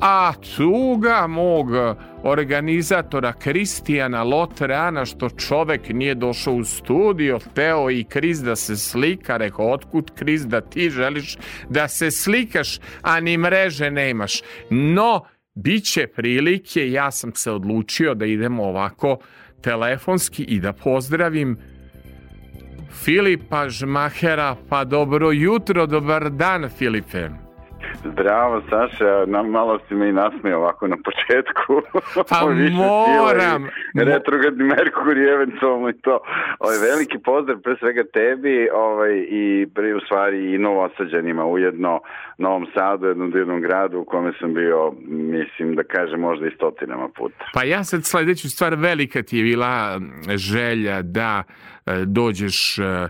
A tuga mog organizatora Kristijana Lotreana što čovek nije došao u studio, teo i Kris da se slika, rekao, otkud Kris da ti želiš da se slikaš, a ni mreže nemaš. No, bit će prilike, ja sam se odlučio da idemo ovako telefonski i da pozdravim Filipa Žmahera, pa dobro jutro, dobar dan Filipe. Zdravo, Saša, nam, malo si me i nasmeo ovako na početku. *laughs* Pa moram. Retrogradni Merkur i eventualno i to. Ovaj, veliki pozdrav pre svega tebi ovaj, i pre u stvari i novosađanima ujedno Novom Sadu, jednom divnom gradu u kome sam bio, mislim da kažem, možda i stotinama puta. Pa ja sad sledeću stvar, velika ti je bila želja da dođeš e,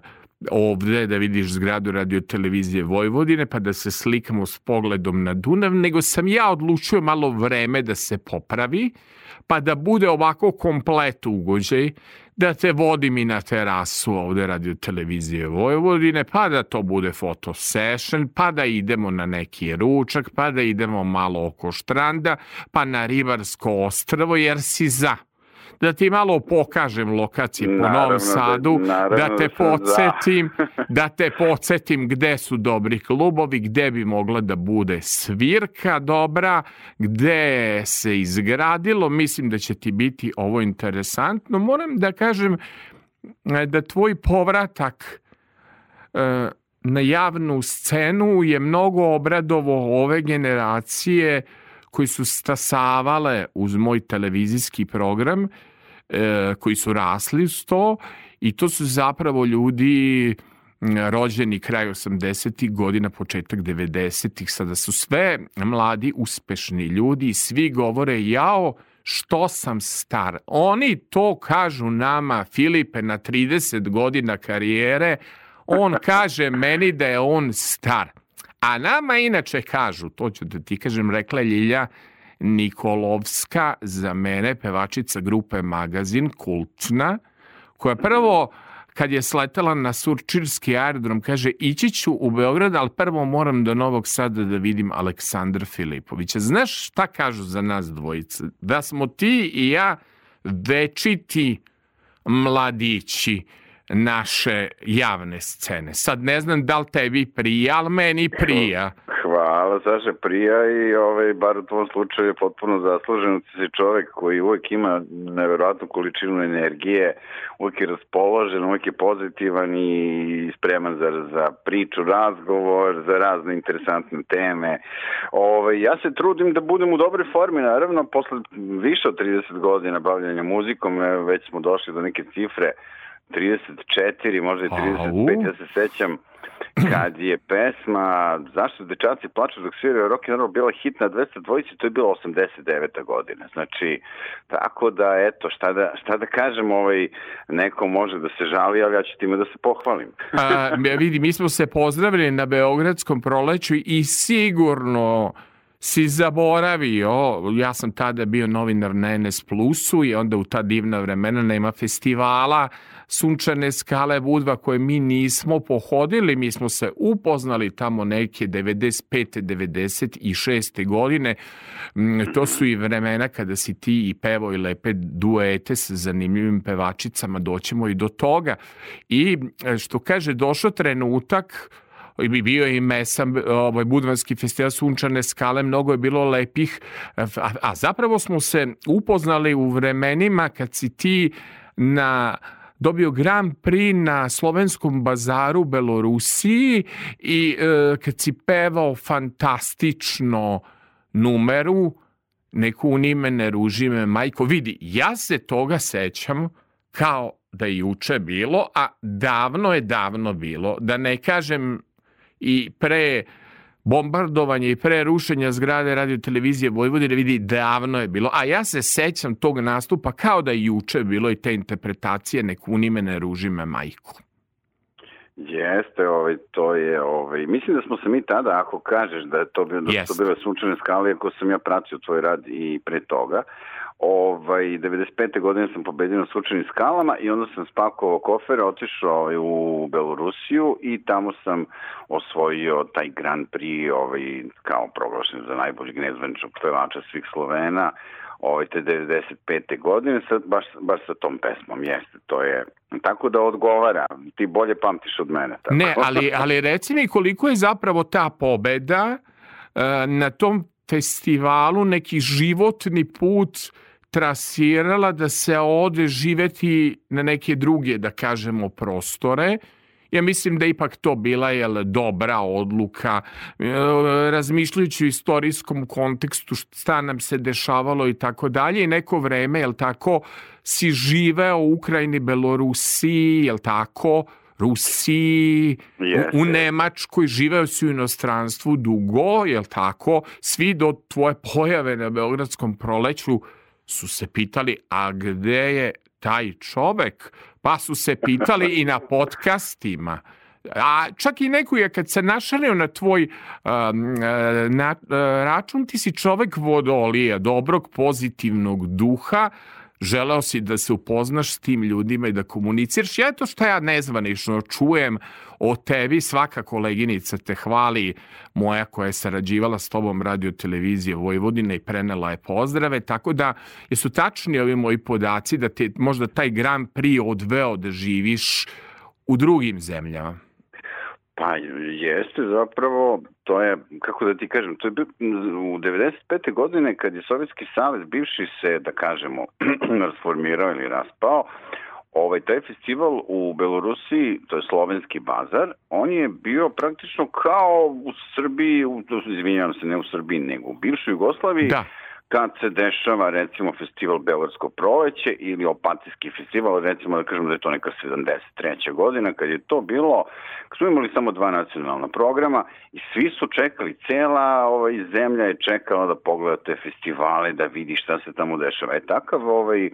ovde da vidiš zgradu radio televizije Vojvodine pa da se slikamo s pogledom na Dunav, nego sam ja odlučio malo vreme da se popravi, pa da bude ovako komplet ugođaj, da te vodim i na terasu ovde radio televizije Vojvodine, pa da to bude foto session, pa da idemo na neki ručak, pa da idemo malo oko štranda, pa na Ribarsko ostrvo, jer si za da ti malo pokažem lokacije po Naravno Novom da- Sadu, da te da sam za. podsjetim, *laughs* da te podsjetim gde su dobri klubovi, gde bi mogla da bude svirka dobra, gde se izgradilo, mislim da će ti biti ovo interesantno. Moram da kažem e, da tvoj povratak e, na javnu scenu je mnogo obradovo ove generacije koji su stasavale uz moj televizijski program, e, koji su rasli uz to i to su zapravo ljudi rođeni kraj 80. godina, početak 90. Sada su sve mladi, uspešni ljudi i svi govore jao, što sam star. Oni to kažu nama, Filipe, na 30 godina karijere, on kaže meni da je on star. A nama inače kažu, to ću da ti kažem, rekla Ljilja Nikolovska, za mene pevačica grupe Magazin, kultna, koja prvo kad je sletela na Surčirski aerodrom, kaže, ići ću u Beograd, ali prvo moram do Novog Sada da vidim Aleksandra Filipovića. Znaš šta kažu za nas dvojice? Da smo ti i ja večiti mladići naše javne scene. Sad ne znam da li tebi prija, ali meni prija. *laughs* Hvala, Saša, prija i ovaj, bar u tvom slučaju je potpuno zasluženo. Ti si čovek koji uvek ima neverovatnu količinu energije, uvek je raspoložen, uvek je pozitivan i spreman za, za priču, razgovor, za razne interesantne teme. Ovaj, ja se trudim da budem u dobroj formi, naravno, posle više od 30 godina bavljanja muzikom, evo, već smo došli do neke cifre 34, možda i 35, ja se sećam kad je pesma Zašto dečaci plaču dok sviraju rock and roll bila hit na 220, to je bilo 89. godine. Znači, tako da, eto, šta da, šta da kažem, ovaj, neko može da se žali, ali ja ću time da se pohvalim. *laughs* A, vidi, mi smo se pozdravili na Beogradskom proleću i sigurno si zaboravio, ja sam tada bio novinar na NS Plusu i onda u ta divna vremena nema festivala Sunčane skale Budva koje mi nismo pohodili, mi smo se upoznali tamo neke 95. 96. godine, Mm, to su i vremena kada si ti i pevo i lepe duete sa zanimljivim pevačicama, doćemo i do toga. I e, što kaže, došao trenutak, i bio je i mesam, ovaj budvanski festival Sunčane skale, mnogo je bilo lepih, a, a zapravo smo se upoznali u vremenima kad si ti na dobio Grand Prix na slovenskom bazaru u Belorusiji i e, kad si pevao fantastično numeru, neku ni me ne ruži me majko. Vidi, ja se toga sećam kao da je juče bilo, a davno je davno bilo. Da ne kažem i pre bombardovanja i pre rušenja zgrade radio televizije Vojvodine vidi davno je bilo. A ja se sećam tog nastupa kao da je juče bilo i te interpretacije ne kuni me, ne ruži me majku. Jeste, ovaj, to je, ovaj, mislim da smo se mi tada, ako kažeš da je to, bilo, da Jeste. to bile sunčane skale, ako sam ja pratio tvoj rad i pre toga, ovaj, 95. godine sam pobedio na sunčanim skalama i onda sam spakovao kofere, otišao u Belorusiju i tamo sam osvojio taj Grand Prix, ovaj, kao proglašen za najboljeg nezvaničnog pevača svih Slovena, ovaj, te 95. godine, sad, baš, baš sa tom pesmom, jeste, to je, tako da odgovara, ti bolje pamtiš od mene. Tako. Ne, ali, ali reci mi koliko je zapravo ta pobeda e, na tom festivalu neki životni put trasirala da se ode živeti na neke druge, da kažemo, prostore. Ja mislim da je ipak to bila jel, dobra odluka, e, razmišljajući u istorijskom kontekstu šta nam se dešavalo i tako dalje i neko vreme, jel tako, si živeo u Ukrajini, Belorusiji, jel tako, Rusiji, u, u Jeste. Nemačkoj, živeo si u inostranstvu dugo, jel tako, svi do tvoje pojave na Beogradskom proleću su se pitali, a gde je taj čovek? pa su se pitali i na podcastima. A čak i neko je kad se našalio na tvoj um, na, račun, ti si čovek vodolija, dobrog, pozitivnog duha, želeo si da se upoznaš s tim ljudima i da komuniciraš. Ja to što ja nezvanično čujem o tebi, svaka koleginica te hvali, moja koja je sarađivala s tobom radio televizije Vojvodine i prenela je pozdrave, tako da jesu tačni ovi moji podaci da te možda taj Grand Prix odveo da živiš u drugim zemljama. Pa jeste zapravo, to je, kako da ti kažem, to je bio u 95. godine kad je Sovjetski savez bivši se, da kažemo, *clears throat* rasformirao ili raspao, ovaj, taj festival u Belorusiji, to je slovenski bazar, on je bio praktično kao u Srbiji, u, izvinjavam se, ne u Srbiji, nego u bivšoj Jugoslaviji, da kad se dešava recimo festival Belarsko proleće ili Opatijski festival, recimo da kažemo da je to neka 73. godina, kad je to bilo, kad smo imali samo dva nacionalna programa i svi su čekali, cela ovaj, zemlja je čekala da pogleda te festivale, da vidi šta se tamo dešava. E takav ovaj,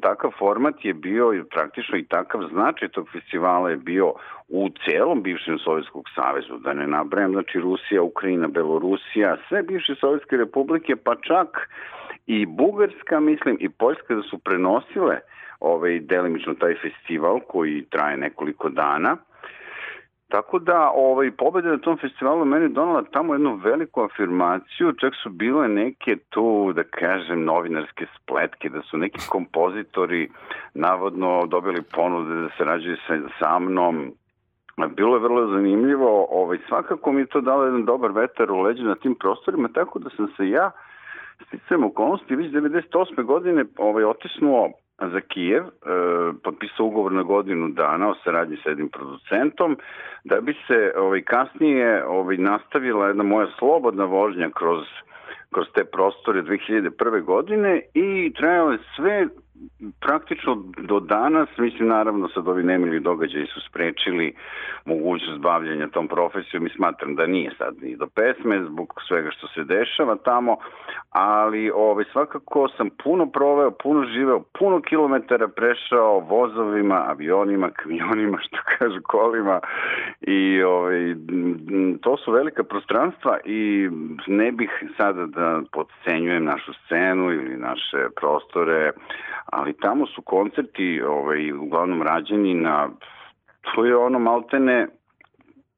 takav format je bio i praktično i takav značaj tog festivala je bio u celom bivšem Sovjetskog savezu, da ne nabrajam, znači Rusija, Ukrajina, Belorusija, sve bivše Sovjetske republike, pa čak i Bugarska, mislim, i Poljska da su prenosile ovaj, delimično taj festival koji traje nekoliko dana, Tako da ovaj, pobeda na tom festivalu meni donala tamo jednu veliku afirmaciju, čak su bile neke tu, da kažem, novinarske spletke, da su neki kompozitori navodno dobili ponude da se rađaju sa, sa mnom, Bilo je vrlo zanimljivo, ovaj, svakako mi je to dalo jedan dobar vetar u leđu na tim prostorima, tako da sam se ja sticam okolnosti već 98. godine ovaj, otisnuo za Kijev, e, potpisao ugovor na godinu dana o saradnji sa jednim producentom, da bi se ovaj, kasnije ovaj, nastavila jedna moja slobodna vožnja kroz kroz te prostore 2001. godine i trajalo je sve praktično do danas, mislim naravno sad ovi nemili događaji su sprečili mogućnost bavljanja tom profesijom i smatram da nije sad ni do pesme zbog svega što se dešava tamo, ali ovaj, svakako sam puno proveo, puno živeo, puno kilometara prešao vozovima, avionima, kamionima, *laughs* što kažu kolima i ovaj, to su velika prostranstva i ne bih sada da podcenjujem našu scenu ili naše prostore, ali tamo su koncerti ovaj, uglavnom rađeni na, to je ono maltene,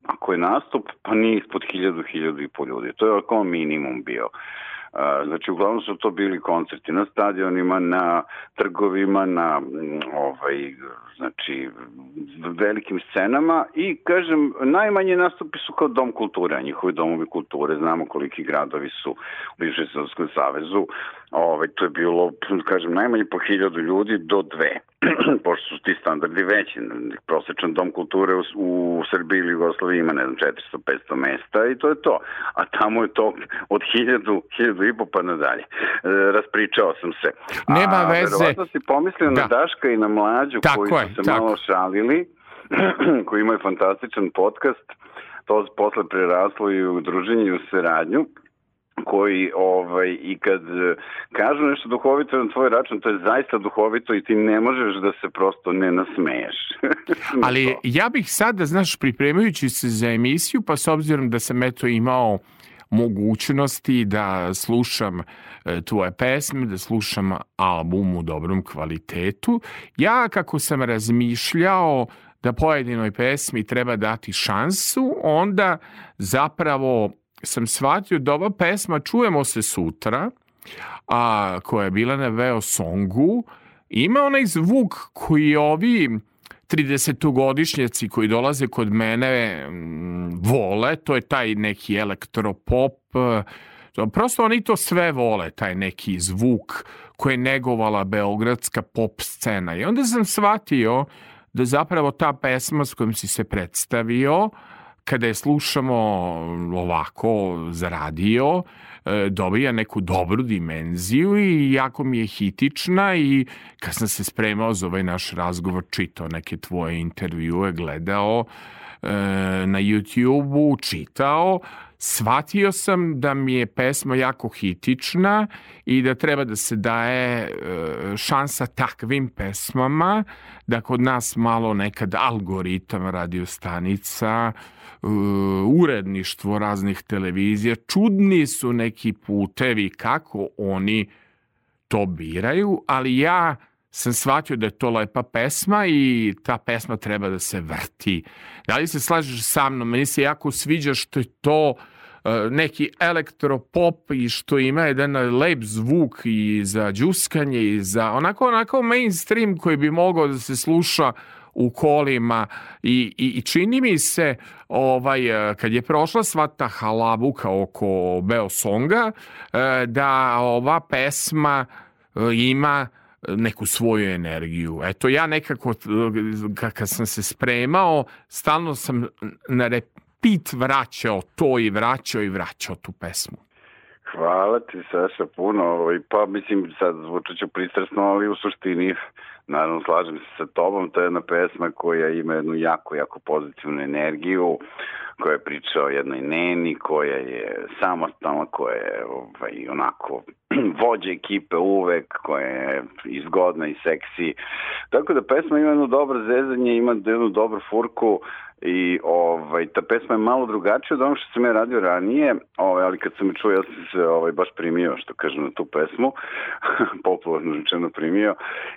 ako je nastup, pa nije ispod hiljadu, hiljadu i po ljudi. To je kao minimum bio. Znači, uglavnom su to bili koncerti na stadionima, na trgovima, na ovaj, znači, velikim scenama i, kažem, najmanje nastupi su kao dom kulture, a njihovi domovi kulture, znamo koliki gradovi su u Bivšem Sovjetskom savezu, ovaj, to je bilo, kažem, najmanje po hiljadu ljudi do dve, *clears throat* pošto su ti standardi veći. Prosečan dom kulture u, u Srbiji ili Jugoslaviji ima, ne znam, 400-500 mesta i to je to. A tamo je to od hiljadu, hiljadu i po pa nadalje. E, raspričao sam se. Nema A, veze. Verovatno si pomislio da. na Daška i na Mlađu tako koji su se tako. malo šalili, *clears throat* koji imaju fantastičan podcast. To posle preraslo i u druženje i u saradnju koji ovaj i kad kažu nešto duhovito na tvoj račun, to je zaista duhovito i ti ne možeš da se prosto ne nasmeješ. *laughs* Ali ja bih sada, znaš, pripremajući se za emisiju, pa s obzirom da sam eto imao mogućnosti da slušam e, tvoje pesme, da slušam album u dobrom kvalitetu. Ja kako sam razmišljao da pojedinoj pesmi treba dati šansu, onda zapravo sam shvatio da ova pesma Čujemo se sutra, a koja je bila na Veo Songu, ima onaj zvuk koji ovi 30-godišnjaci koji dolaze kod mene mm, vole, to je taj neki elektropop, prosto oni to sve vole, taj neki zvuk koji je negovala beogradska pop scena. I onda sam shvatio da zapravo ta pesma s kojom si se predstavio, kada je slušamo ovako za radio, e, dobija neku dobru dimenziju i jako mi je hitična i kad sam se spremao za ovaj naš razgovor, čitao neke tvoje intervjue, gledao, na YouTube-u, čitao, shvatio sam da mi je pesma jako hitična i da treba da se daje e, šansa takvim pesmama, da kod nas malo nekad algoritam radiostanica, e, uredništvo raznih televizija, čudni su neki putevi kako oni to biraju, ali ja sam shvatio da je to lepa pesma i ta pesma treba da se vrti. Da li se slažeš sa mnom? Meni se jako sviđa što je to e, neki elektropop i što ima jedan lep zvuk i za džuskanje i za onako, onako mainstream koji bi mogao da se sluša u kolima i, i, i čini mi se ovaj, e, kad je prošla sva ta halabuka oko Beosonga e, da ova pesma ima neku svoju energiju. Eto, ja nekako, kad sam se spremao, stalno sam na repit vraćao to i vraćao i vraćao tu pesmu. Hvala ti, Saša, puno. Ovaj, pa, mislim, sad zvučat ću pristrasno, ali u suštini, naravno, slažem se sa tobom. To je jedna pesma koja ima jednu jako, jako pozitivnu energiju koja je priča o jednoj neni, koja je samostalna, koja je ovaj, onako *clears throat* vođa ekipe uvek, koja je izgodna i seksi. Tako da pesma ima jedno dobro zezanje, ima jednu dobru furku i ovaj, ta pesma je malo drugačija od onog što sam ja radio ranije, ovaj, ali kad sam je čuo ja sam se ovaj, baš primio, što kažem, na tu pesmu, *laughs* popularno rečeno primio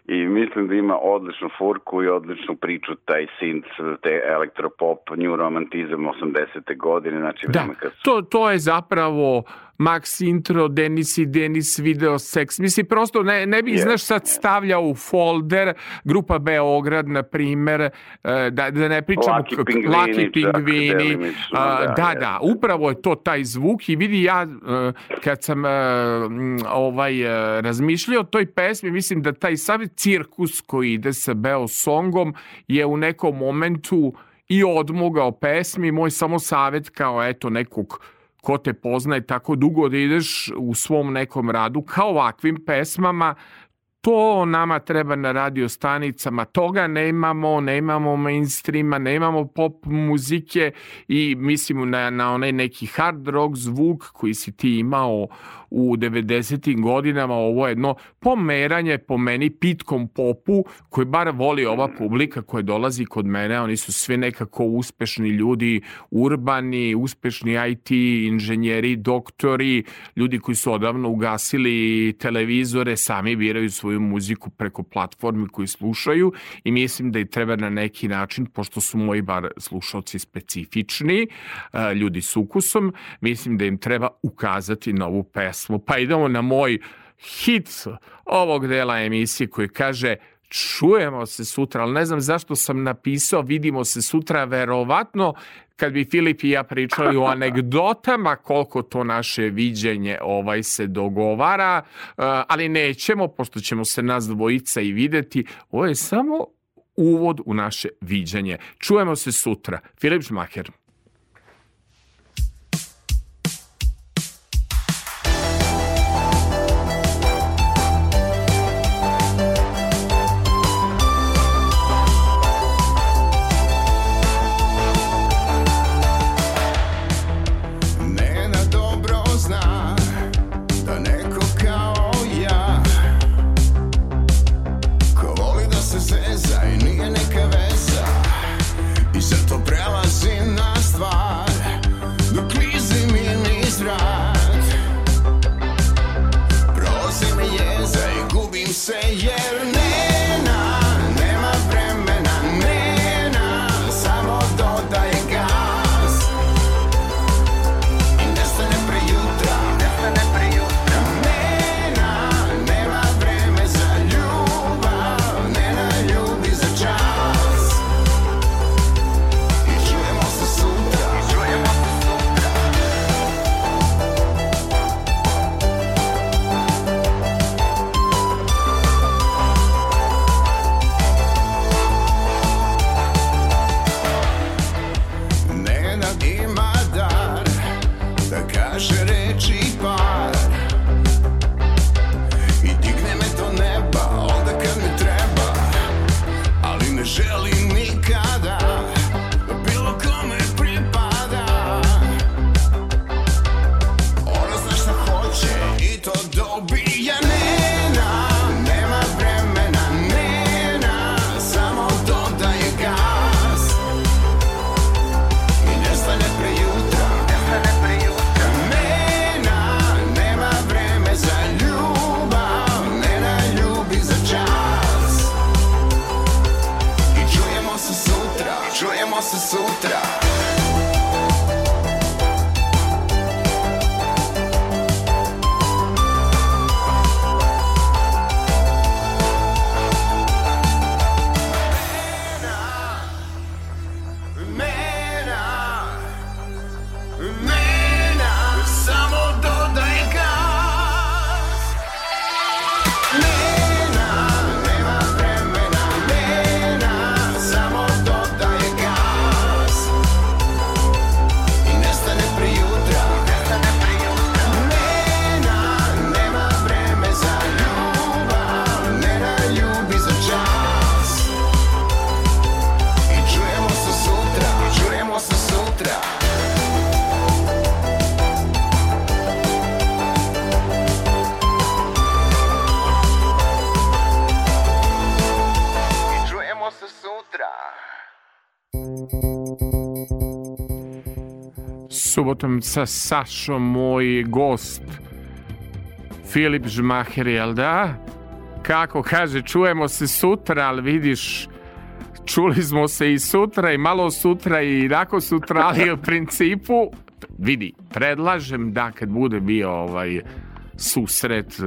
i mislim da ima odličnu furku i odličnu priču, taj synth, te elektropop, new romantizam 80. godine, znači da, kad su... to, to je zapravo Max Intro, Denis i Denis Video Sex. Mislim, prosto ne, ne bih, yes, znaš, sad stavljao u folder grupa Beograd, na primer, e, da, da ne pričamo Laki pingvini, Laki pingvini da, da, da, da, upravo je to taj zvuk i vidi ja e, kad sam e, ovaj razmišljao o toj pesmi, mislim da taj sav cirkus koji ide sa Beo Songom je u nekom momentu i odmogao pesmi, moj samo savet kao eto nekog ko te poznaje tako dugo da ideš u svom nekom radu kao ovakvim pesmama to nama treba na radio stanicama, toga nemamo, nemamo mainstreama, nemamo pop muzike i mislimo na, na onaj neki hard rock zvuk koji si ti imao u 90. godinama, ovo je jedno pomeranje po meni pitkom popu koji bar voli ova publika koja dolazi kod mene, oni su sve nekako uspešni ljudi, urbani, uspešni IT inženjeri, doktori, ljudi koji su odavno ugasili televizore, sami biraju svoju muziku preko platformi koju slušaju i mislim da i treba na neki način, pošto su moji bar slušalci specifični, ljudi s ukusom, mislim da im treba ukazati novu pesmu pesmu, pa idemo na moj hit ovog dela emisije koji kaže čujemo se sutra, ali ne znam zašto sam napisao vidimo se sutra, verovatno kad bi Filip i ja pričali o anegdotama koliko to naše viđenje ovaj se dogovara, ali nećemo, pošto ćemo se nas dvojica i videti, ovo je samo uvod u naše viđenje. Čujemo se sutra. Filip Žmaker. Subotom sa Sašom, moj gost Filip Žmaher, jel da? Kako kaže, čujemo se sutra, ali vidiš, čuli smo se i sutra i malo sutra i nakon sutra, ali u principu, vidi, predlažem da kad bude bio ovaj susret e,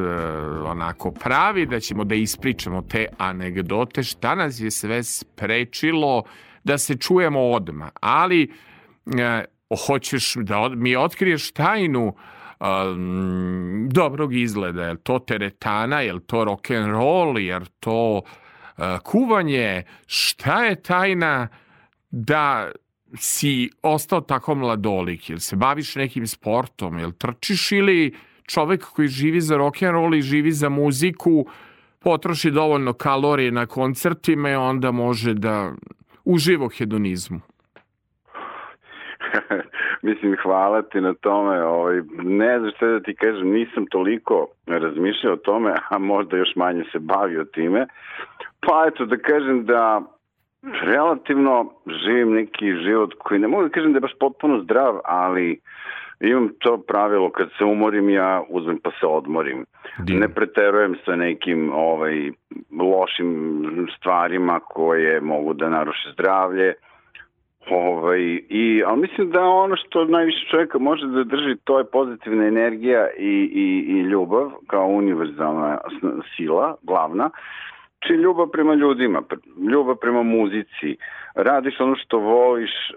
onako pravi, da ćemo da ispričamo te anegdote, šta nas je sve sprečilo da se čujemo odma. Ali e, hoćeš da mi otkriješ tajnu um, dobrog izgleda, je to teretana, je to rock and roll, je to uh, kuvanje, šta je tajna da si ostao tako mladolik, jel se baviš nekim sportom, jel trčiš ili čovek koji živi za rock and roll i živi za muziku potroši dovoljno kalorije na koncertima i onda može da uživa hedonizmu. *laughs* Mislim, hvala ti na tome. Ovaj, ne znam šta da ti kažem, nisam toliko razmišljao o tome, a možda još manje se bavio time. Pa eto, da kažem da relativno živim neki život koji ne mogu da kažem da je baš potpuno zdrav, ali imam to pravilo kad se umorim ja uzmem pa se odmorim. Divno. Ne preterujem sa nekim ovaj lošim stvarima koje mogu da naruše zdravlje. Ovaj, i, ali mislim da ono što najviše čovjeka može da drži to je pozitivna energija i, i, i ljubav kao univerzalna sila, glavna. Či ljubav prema ljudima, ljubav prema muzici, radiš ono što voliš, e,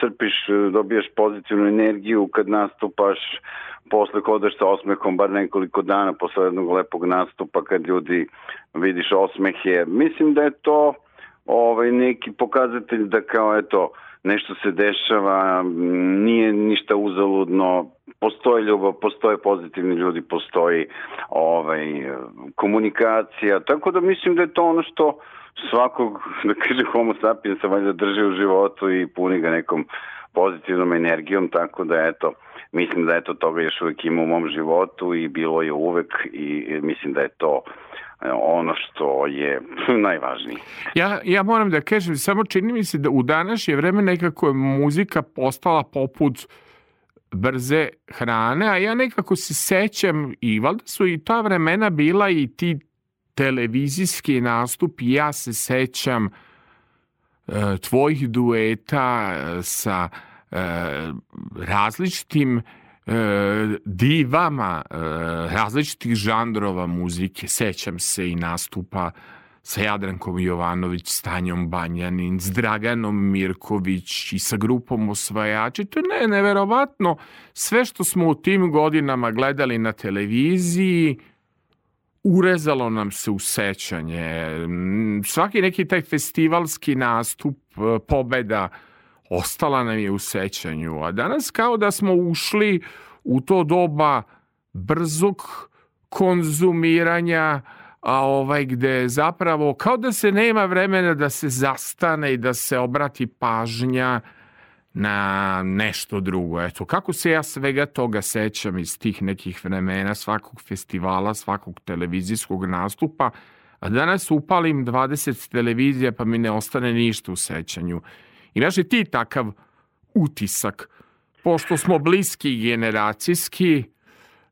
crpiš, dobijaš pozitivnu energiju kad nastupaš, posle hodaš sa osmehom bar nekoliko dana posle jednog lepog nastupa kad ljudi vidiš osmehe. Mislim da je to ovaj neki pokazatelj da kao eto nešto se dešava, nije ništa uzaludno, postoji ljubav, postoje pozitivni ljudi, postoji ovaj komunikacija, tako da mislim da je to ono što svakog, *laughs* da kaže homo sapiensa valjda drži u životu i puni ga nekom pozitivnom energijom, tako da eto, mislim da eto toga još uvek ima u mom životu i bilo je uvek i mislim da je to ono što je *laughs* najvažnije. Ja, ja moram da kažem, samo čini mi se da u današnje vreme nekako je muzika postala poput brze hrane, a ja nekako se sećam i valjda su i ta vremena bila i ti televizijski nastupi, ja se sećam e, tvojih dueta e, sa e, različitim divama e, različitih žanrova muzike. Sećam se i nastupa sa Jadrankom Jovanović, Stanjom Banjanin, s Draganom Mirković i sa grupom Osvajači. To je ne, neverovatno. Sve što smo u tim godinama gledali na televiziji, urezalo nam se u sećanje. Svaki neki taj festivalski nastup, e, pobeda, ostala nam je u sećanju. A danas kao da smo ušli u to doba brzog konzumiranja, a ovaj gde zapravo kao da se nema vremena da se zastane i da se obrati pažnja na nešto drugo. Eto, kako se ja svega toga sećam iz tih nekih vremena, svakog festivala, svakog televizijskog nastupa, a danas upalim 20 televizija pa mi ne ostane ništa u sećanju. Imaš li ti takav utisak? Pošto smo bliski generacijski,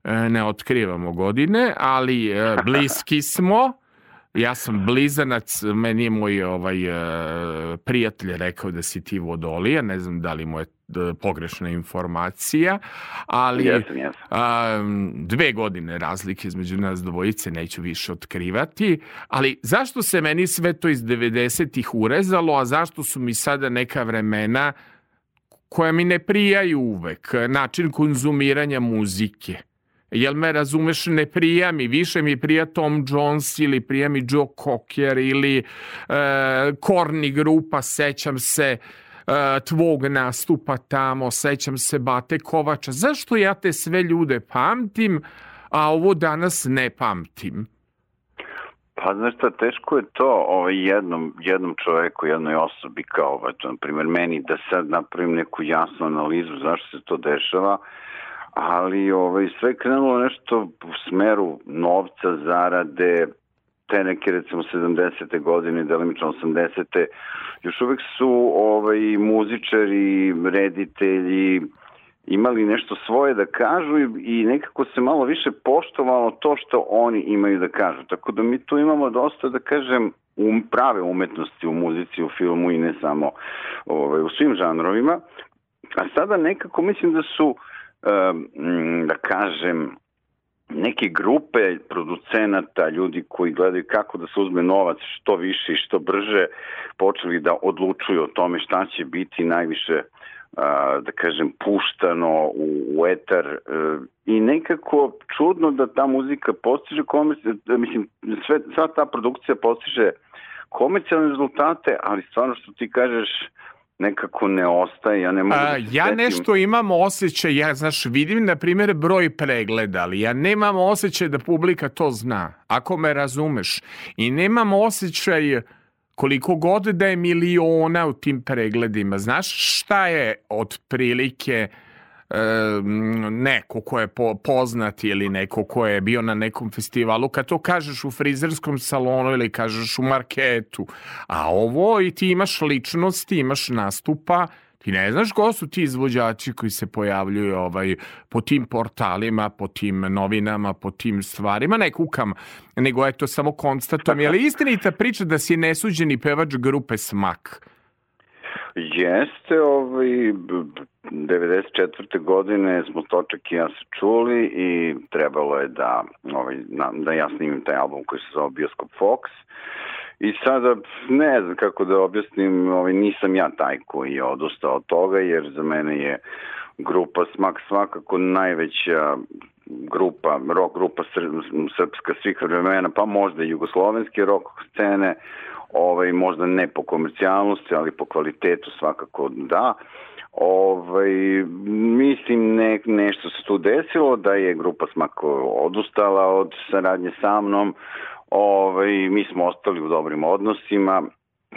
e, ne otkrivamo godine, ali e, bliski smo, Ja sam blizanac, meni je moj ovaj, e, prijatelj rekao da si ti vodolija, ne znam da li mu je e, pogrešna informacija, ali Jesam, jesam. a, dve godine razlike između nas dvojice neću više otkrivati, ali zašto se meni sve to iz 90-ih urezalo, a zašto su mi sada neka vremena koja mi ne prijaju uvek, način konzumiranja muzike. Jel me razumeš, ne prija mi, više mi prija Tom Jones ili prija mi Joe Cocker ili e, Korni grupa, sećam se e, tvog nastupa tamo, sećam se Bate Kovača. Zašto ja te sve ljude pamtim, a ovo danas ne pamtim? Pa znaš šta, teško je to ovaj, jednom, jednom čoveku, jednoj osobi kao, ovaj, na primjer, meni da sad napravim neku jasnu analizu zašto se to dešava, ali ovaj, sve krenulo nešto u smeru novca, zarade, te neke recimo 70. godine, delimično 80. još uvek su ovaj, muzičari, reditelji, imali nešto svoje da kažu i, nekako se malo više poštovalo to što oni imaju da kažu. Tako da mi tu imamo dosta, da kažem, um, prave umetnosti u muzici, u filmu i ne samo ovaj, u svim žanrovima. A sada nekako mislim da su, um, da kažem, neke grupe producenata, ljudi koji gledaju kako da se uzme novac što više i što brže, počeli da odlučuju o tome šta će biti najviše da kažem, puštano u, etar. E, i nekako čudno da ta muzika postiže komercijalne, mislim, sve, sva ta produkcija postiže komercijalne rezultate, ali stvarno što ti kažeš, nekako ne ostaje, ja ne mogu A, da se ja setim. nešto imam osjećaj, ja znaš, vidim na primjer broj pregleda, ali ja nemam osjećaj da publika to zna, ako me razumeš. I nemam osjećaj koliko god da je miliona u tim pregledima. Znaš šta je otprilike neko ko je po, poznat ili neko ko je bio na nekom festivalu, kad to kažeš u frizerskom salonu ili kažeš u marketu, a ovo i ti imaš ličnosti, imaš nastupa, ti ne znaš ko su ti izvođači koji se pojavljuju ovaj, po tim portalima, po tim novinama, po tim stvarima, ne kukam, nego eto samo konstatujem. Je li istinita priča da si nesuđeni pevač grupe Smak? Jeste, ovaj, b- b- 94. godine smo Točak i ja se čuli i trebalo je da, ovaj, da ja snimim taj album koji se zove Bioskop Fox. I sada ne znam kako da objasnim, ovaj, nisam ja taj koji je odustao od toga, jer za mene je grupa Smak svakako najveća grupa, rock grupa sr- srpska svih vremena, pa možda i jugoslovenske rock scene, ovaj, možda ne po komercijalnosti, ali po kvalitetu svakako da. Ovaj, mislim ne, nešto se tu desilo, da je grupa Smak odustala od saradnje sa mnom, ovaj, mi smo ostali u dobrim odnosima,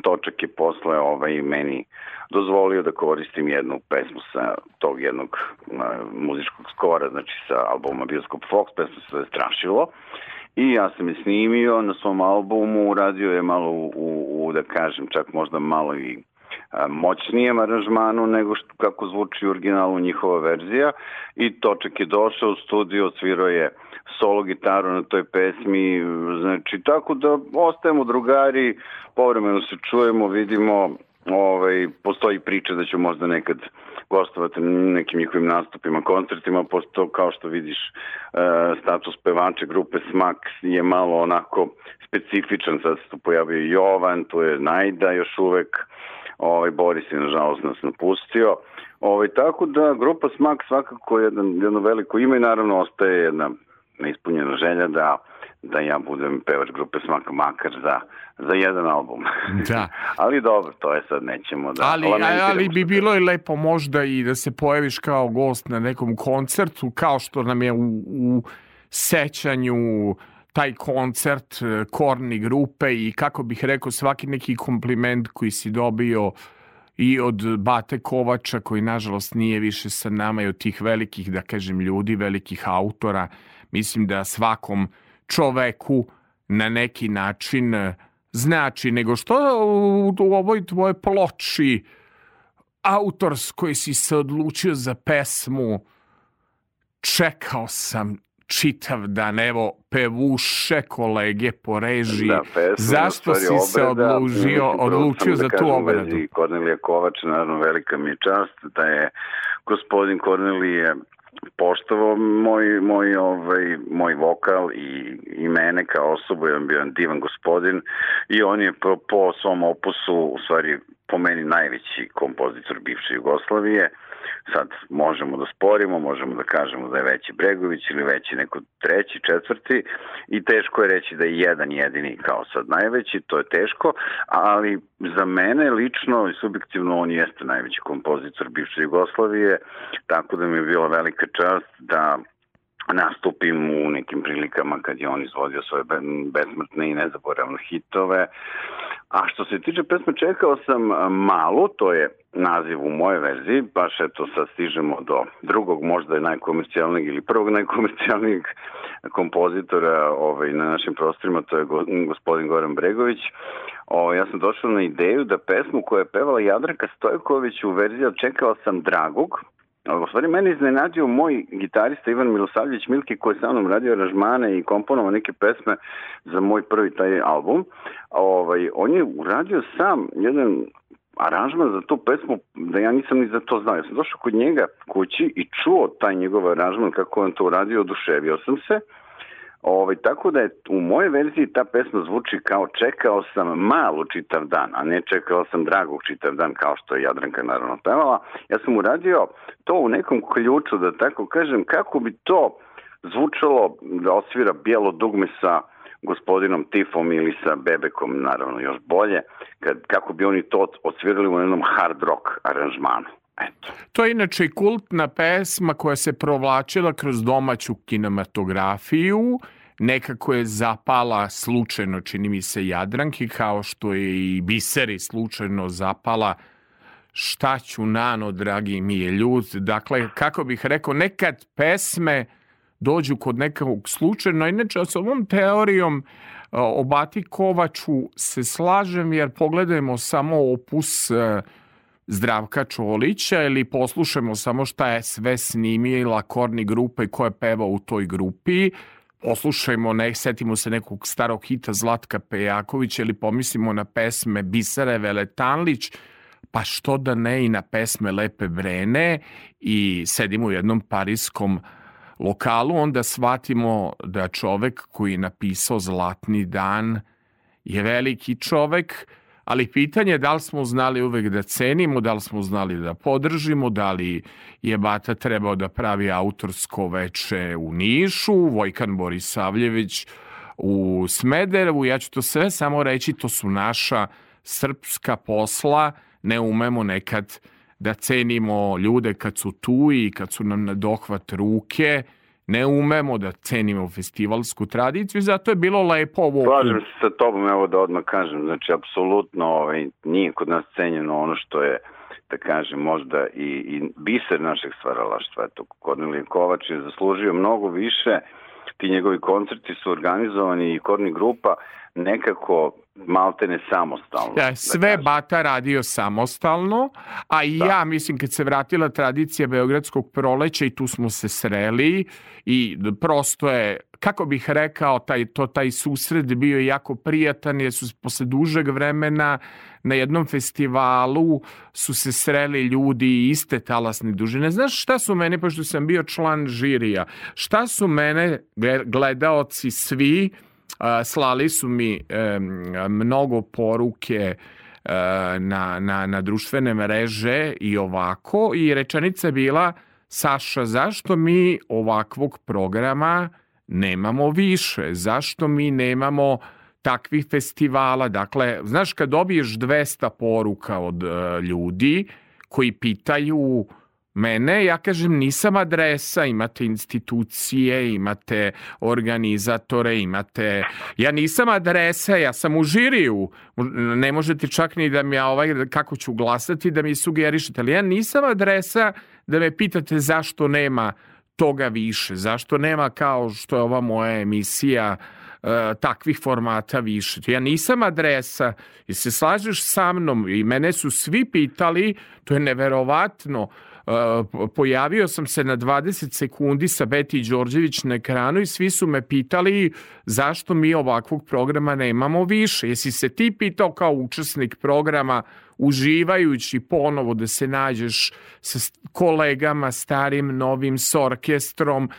Točak je posle ovaj, meni dozvolio da koristim jednu pesmu sa tog jednog a, muzičkog skora, znači sa albuma Bioskop Fox, pesma se Strašilo. I ja sam je snimio na svom albumu, uradio je malo u, u, u da kažem, čak možda malo i moćnijem aranžmanu nego što, kako zvuči u originalu njihova verzija. I Točak je došao u studio, odsvirao je solo gitaru na toj pesmi, znači tako da ostajemo drugari, povremeno se čujemo, vidimo, ovaj, postoji priča da ću možda nekad gostovati na nekim njihovim nastupima, koncertima, posto kao što vidiš e, status pevača grupe Smak je malo onako specifičan, sad se tu pojavio Jovan, tu je Najda još uvek, ovaj, Boris je nažalost nas napustio, ovaj, tako da grupa Smak svakako je jedan, jedno veliko ime i naravno ostaje jedna neispunjena želja da da ja budem pevač grupe Smak makar za, za jedan album. *laughs* Da. *laughs* ali dobro, to je sad nećemo da Ali, ali bi što- bilo i lepo možda i da se pojaviš kao gost na nekom koncertu, kao što nam je u, u sećanju taj koncert e, Korni grupe i kako bih rekao svaki neki kompliment koji si dobio i od Bate Kovača koji nažalost nije više sa nama i od tih velikih da kažem ljudi, velikih autora mislim da svakom čoveku na neki način e, znači nego što u, u ovoj tvojoj ploči autorskoj si se odlučio za pesmu čekao sam čitav dan, evo, pevuše kolege po režiji. Da, pesma, Zašto si stvari se sam odlučio da za tu kažem u obradu? Kornelija Kovač, naravno velika mi je čast da je gospodin Kornelije poštovao moj, moj, ovaj, moj vokal i, i mene kao osobu, je on bio divan gospodin i on je po, po svom opusu, u stvari po meni najveći kompozitor bivše Jugoslavije. Sad možemo da sporimo, možemo da kažemo da je veći Bregović ili veći neko treći, četvrti i teško je reći da je jedan jedini kao sad najveći, to je teško, ali za mene lično i subjektivno on jeste najveći kompozitor bivše Jugoslavije, tako da mi je bila velika čast da nastupim u nekim prilikama kad je on izvodio svoje be- besmrtne i nezaboravne hitove. A što se tiče pesme Čekao sam malo, to je naziv u moje verziji, baš eto sad stižemo do drugog, možda je najkomercijalnijeg ili prvog najkomercijalnijeg kompozitora ovaj, na našim prostorima, to je go, gospodin Goran Bregović. O, ja sam došao na ideju da pesmu koju je pevala Jadranka Stojković u verziji Čekao sam Dragog, u stvari, mene iznenadio moj gitarista Ivan Milosavljević Milki koji sa mnom radio aranžmane i komponovao neke pesme za moj prvi taj album. Ovaj, on je uradio sam jedan aranžman za tu pesmu da ja nisam ni za to znao. Ja sam došao kod njega kući i čuo taj njegov aranžman kako on to uradio, oduševio sam se. Ovaj, tako da je u mojoj verziji ta pesma zvuči kao čekao sam malu čitav dan, a ne čekao sam dragog čitav dan kao što je Jadranka naravno pevala. Ja sam uradio to u nekom ključu, da tako kažem, kako bi to zvučalo da osvira bijelo dugme sa gospodinom Tifom ili sa Bebekom, naravno još bolje, kad, kako bi oni to odsvirali u jednom hard rock aranžmanu. Eto. To je inače kultna pesma koja se provlačila kroz domaću kinematografiju, nekako je zapala slučajno, čini mi se, Jadranki, kao što je i Biseri slučajno zapala šta ću nano, dragi mi je ljud. Dakle, kako bih rekao, nekad pesme dođu kod nekog slučajno. Inače, sa ovom teorijom o Bati Kovaču se slažem, jer pogledajmo samo opus Zdravka Čolića ili poslušamo samo šta je sve snimila Korni grupa i ko je pevao u toj grupi, poslušajmo, ne, setimo se nekog starog hita Zlatka Pejakovića ili pomislimo na pesme Bisare Veletanlić, pa što da ne i na pesme Lepe Brene i sedimo u jednom parijskom lokalu, onda shvatimo da čovek koji je napisao Zlatni dan je veliki čovek, ali pitanje je da li smo znali uvek da cenimo, da li smo znali da podržimo, da li je Bata trebao da pravi autorsko veče u Nišu, Vojkan Borisavljević u Smederevu, ja ću to sve samo reći, to su naša srpska posla, ne umemo nekad da cenimo ljude kad su tu i kad su nam na dohvat ruke, ne umemo da cenimo festivalsku tradiciju, zato je bilo lepo ovo Slažem se sa tobom, evo da odmah kažem, znači apsolutno ovaj, nije kod nas cenjeno ono što je da kažem, možda i, i biser našeg stvaralaštva. Eto, Kornelije Kovač je zaslužio mnogo više, ti njegovi koncerti su organizovani i Korni grupa nekako maltene samostalno. Ja, sve da Bata radio samostalno, a i da. ja mislim kad se vratila tradicija Beogradskog proleća i tu smo se sreli i prosto je kako bih rekao, taj, to, taj susret bio je jako prijatan jer su posle dužeg vremena na jednom festivalu su se sreli ljudi iste talasne dužine. Znaš šta su mene, pošto sam bio član žirija, šta su mene gledaoci svi slali su mi mnogo poruke na, na, na društvene mreže i ovako i rečenica je bila Saša, zašto mi ovakvog programa nemamo više? Zašto mi nemamo takvih festivala? Dakle, znaš, kad dobiješ 200 poruka od uh, ljudi koji pitaju Mene, ja kažem, nisam adresa, imate institucije, imate organizatore, imate... Ja nisam adresa, ja sam u žiriju. Ne možete čak ni da mi ja ovaj, kako ću glasati, da mi sugerišete. Ali ja nisam adresa da me pitate zašto nema toga više, zašto nema kao što je ova moja emisija e, takvih formata više. Ja nisam adresa i se slažeš sa mnom i mene su svi pitali, to je neverovatno, Uh, pojavio sam se na 20 sekundi sa Beti Đorđević na ekranu i svi su me pitali zašto mi ovakvog programa nemamo više. Jesi se ti pitao kao učesnik programa uživajući ponovo da se nađeš sa kolegama starim, novim, s orkestrom,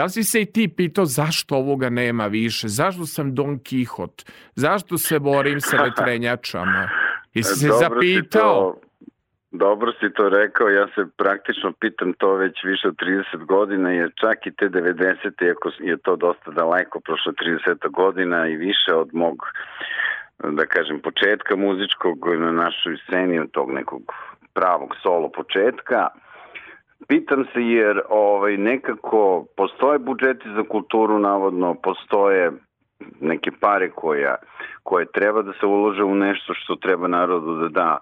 Da li si se i ti pitao zašto ovoga nema više? Zašto sam Don Kihot? Zašto se borim sa *laughs* vetrenjačama? Jesi se Dobro si zapitao? to- Dobro si to rekao, ja se praktično pitam to već više od 30 godina, jer čak i te 90. iako je to dosta daleko, prošlo 30 godina i više od mog, da kažem, početka muzičkog na našoj sceni, od tog nekog pravog solo početka, Pitam se jer ovaj nekako postoje budžeti za kulturu navodno, postoje neke pare koja, koje treba da se ulože u nešto što treba narodu da da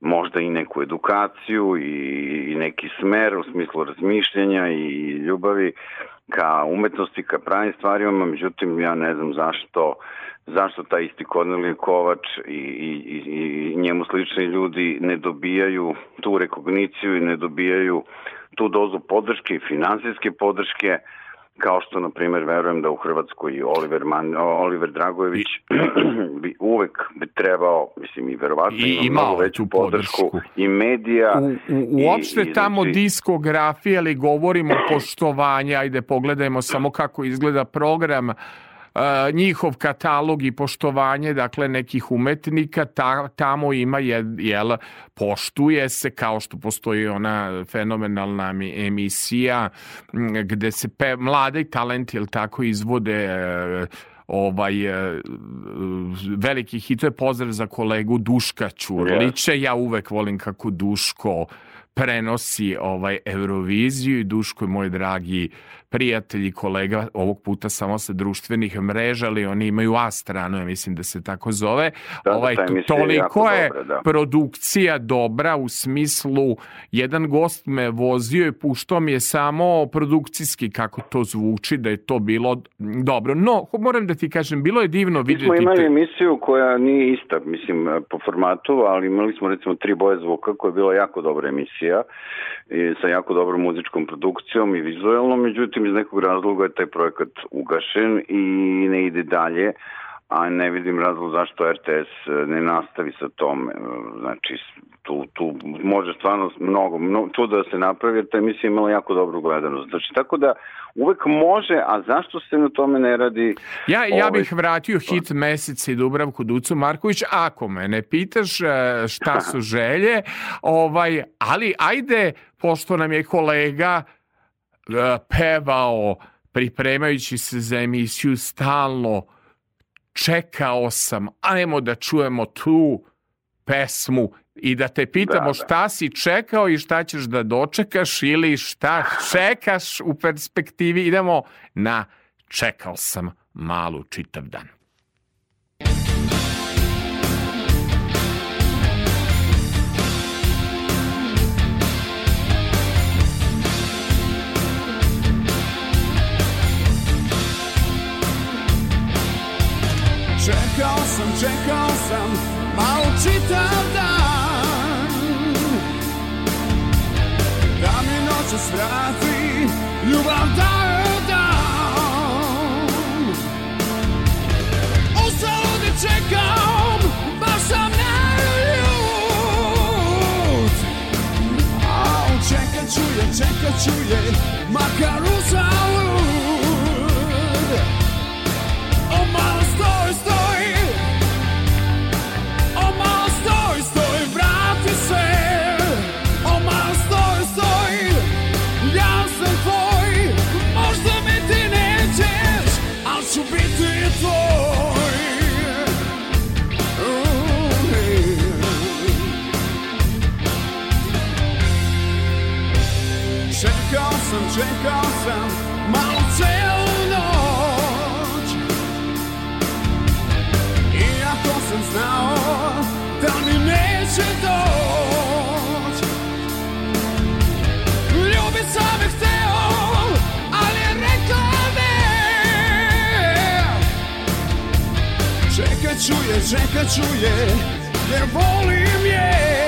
možda i neku edukaciju i, i neki smer u smislu razmišljanja i ljubavi ka umetnosti, ka pravim stvarima, međutim ja ne znam zašto zašto taj isti Kornelije Kovač i, i, i, i njemu slični ljudi ne dobijaju tu rekogniciju i ne dobijaju tu dozu podrške i finansijske podrške kao što, na primjer, verujem da u Hrvatskoj Oliver, Man, Oliver Dragojević *clears throat* bi uvek bi trebao, mislim, i verovatno I ima imao mnogo veću podršku, podršku. i medija. U, u, i- uopšte i, tamo znači, diskografije, ali govorimo o poštovanju, ajde pogledajmo samo kako izgleda program, Uh, njihov katalog i poštovanje dakle nekih umetnika ta, tamo ima je, jel poštuje se kao što postoji ona fenomenalna mi- emisija gde se pe, mlade talenti jel tako izvode e, ovaj e, veliki hit. To je pozdrav za kolegu Duška Ćurlića. Ja uvek volim kako Duško prenosi ovaj Euroviziju i Duško je moj dragi prijatelj i kolega ovog puta samo sa društvenih mreža, ali oni imaju A stranu, ja mislim da se tako zove. Da, da, ovaj, to- toliko je dobra, da. produkcija dobra u smislu jedan gost me vozio i puštao mi je samo produkcijski kako to zvuči, da je to bilo dobro. No, moram da ti kažem, bilo je divno Mi smo vidjeti imali te... emisiju koja nije ista, mislim, po formatu, ali imali smo recimo tri boje zvuka koja je bila jako dobra emisija i sa jako dobrom muzičkom produkcijom i vizualno, međutim iz nekog razloga je taj projekat ugašen i ne ide dalje a ne vidim razlog zašto RTS ne nastavi sa tom, e, znači tu, tu može stvarno mnogo, mnogo tu da se napravi, jer ta emisija je imala jako dobru gledanost. Znači, tako da uvek može, a zašto se na tome ne radi? Ja, ja Ovaj, bih vratio hit meseca i Dubravku Ducu Marković, ako me ne pitaš e, šta *laughs* su želje, ovaj, ali ajde, pošto nam je kolega e, pevao pripremajući se za emisiju stalno čekao sam, ajmo da čujemo tu pesmu i da te pitamo Da, da. šta si čekao i šta ćeš da dočekaš ili šta čekaš u perspektivi. Idemo na čekao sam malu čitav dan. Čekao sam, čekao sam, malo čitav dan mi noće svrati, ljubav da joj dam Ustao da čekam, baš sam naljut Au, čekat ću je, čekat ću je, makar uzalud Čekao sam, Malo celu noć. Iako sam znao da mi neće doć. Ljubit sam je hteo, ali je rekla ne. Čuje, čeka čuje Jer volim je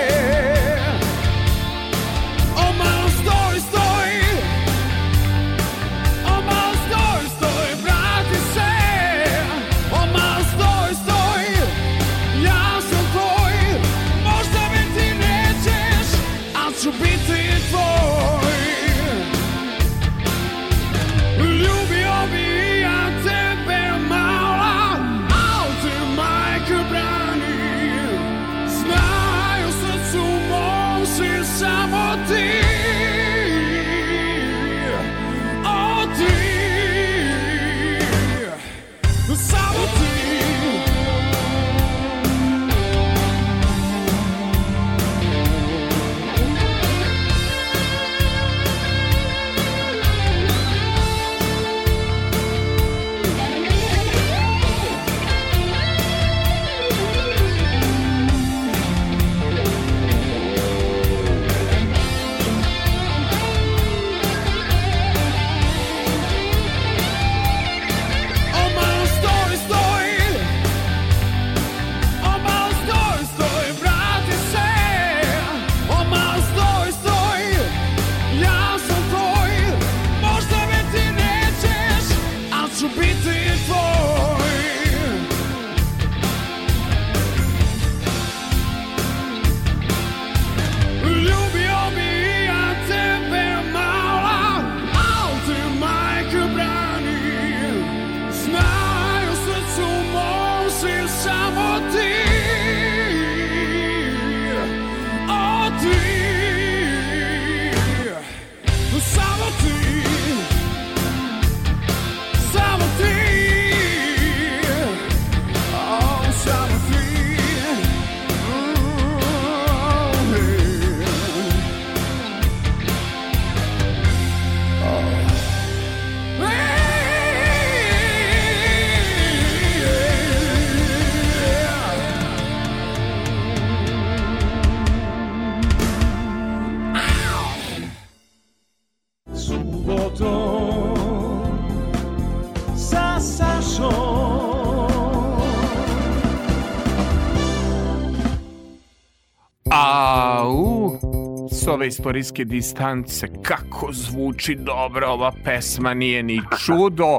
ove istorijske distance, kako zvuči dobro ova pesma, nije ni čudo.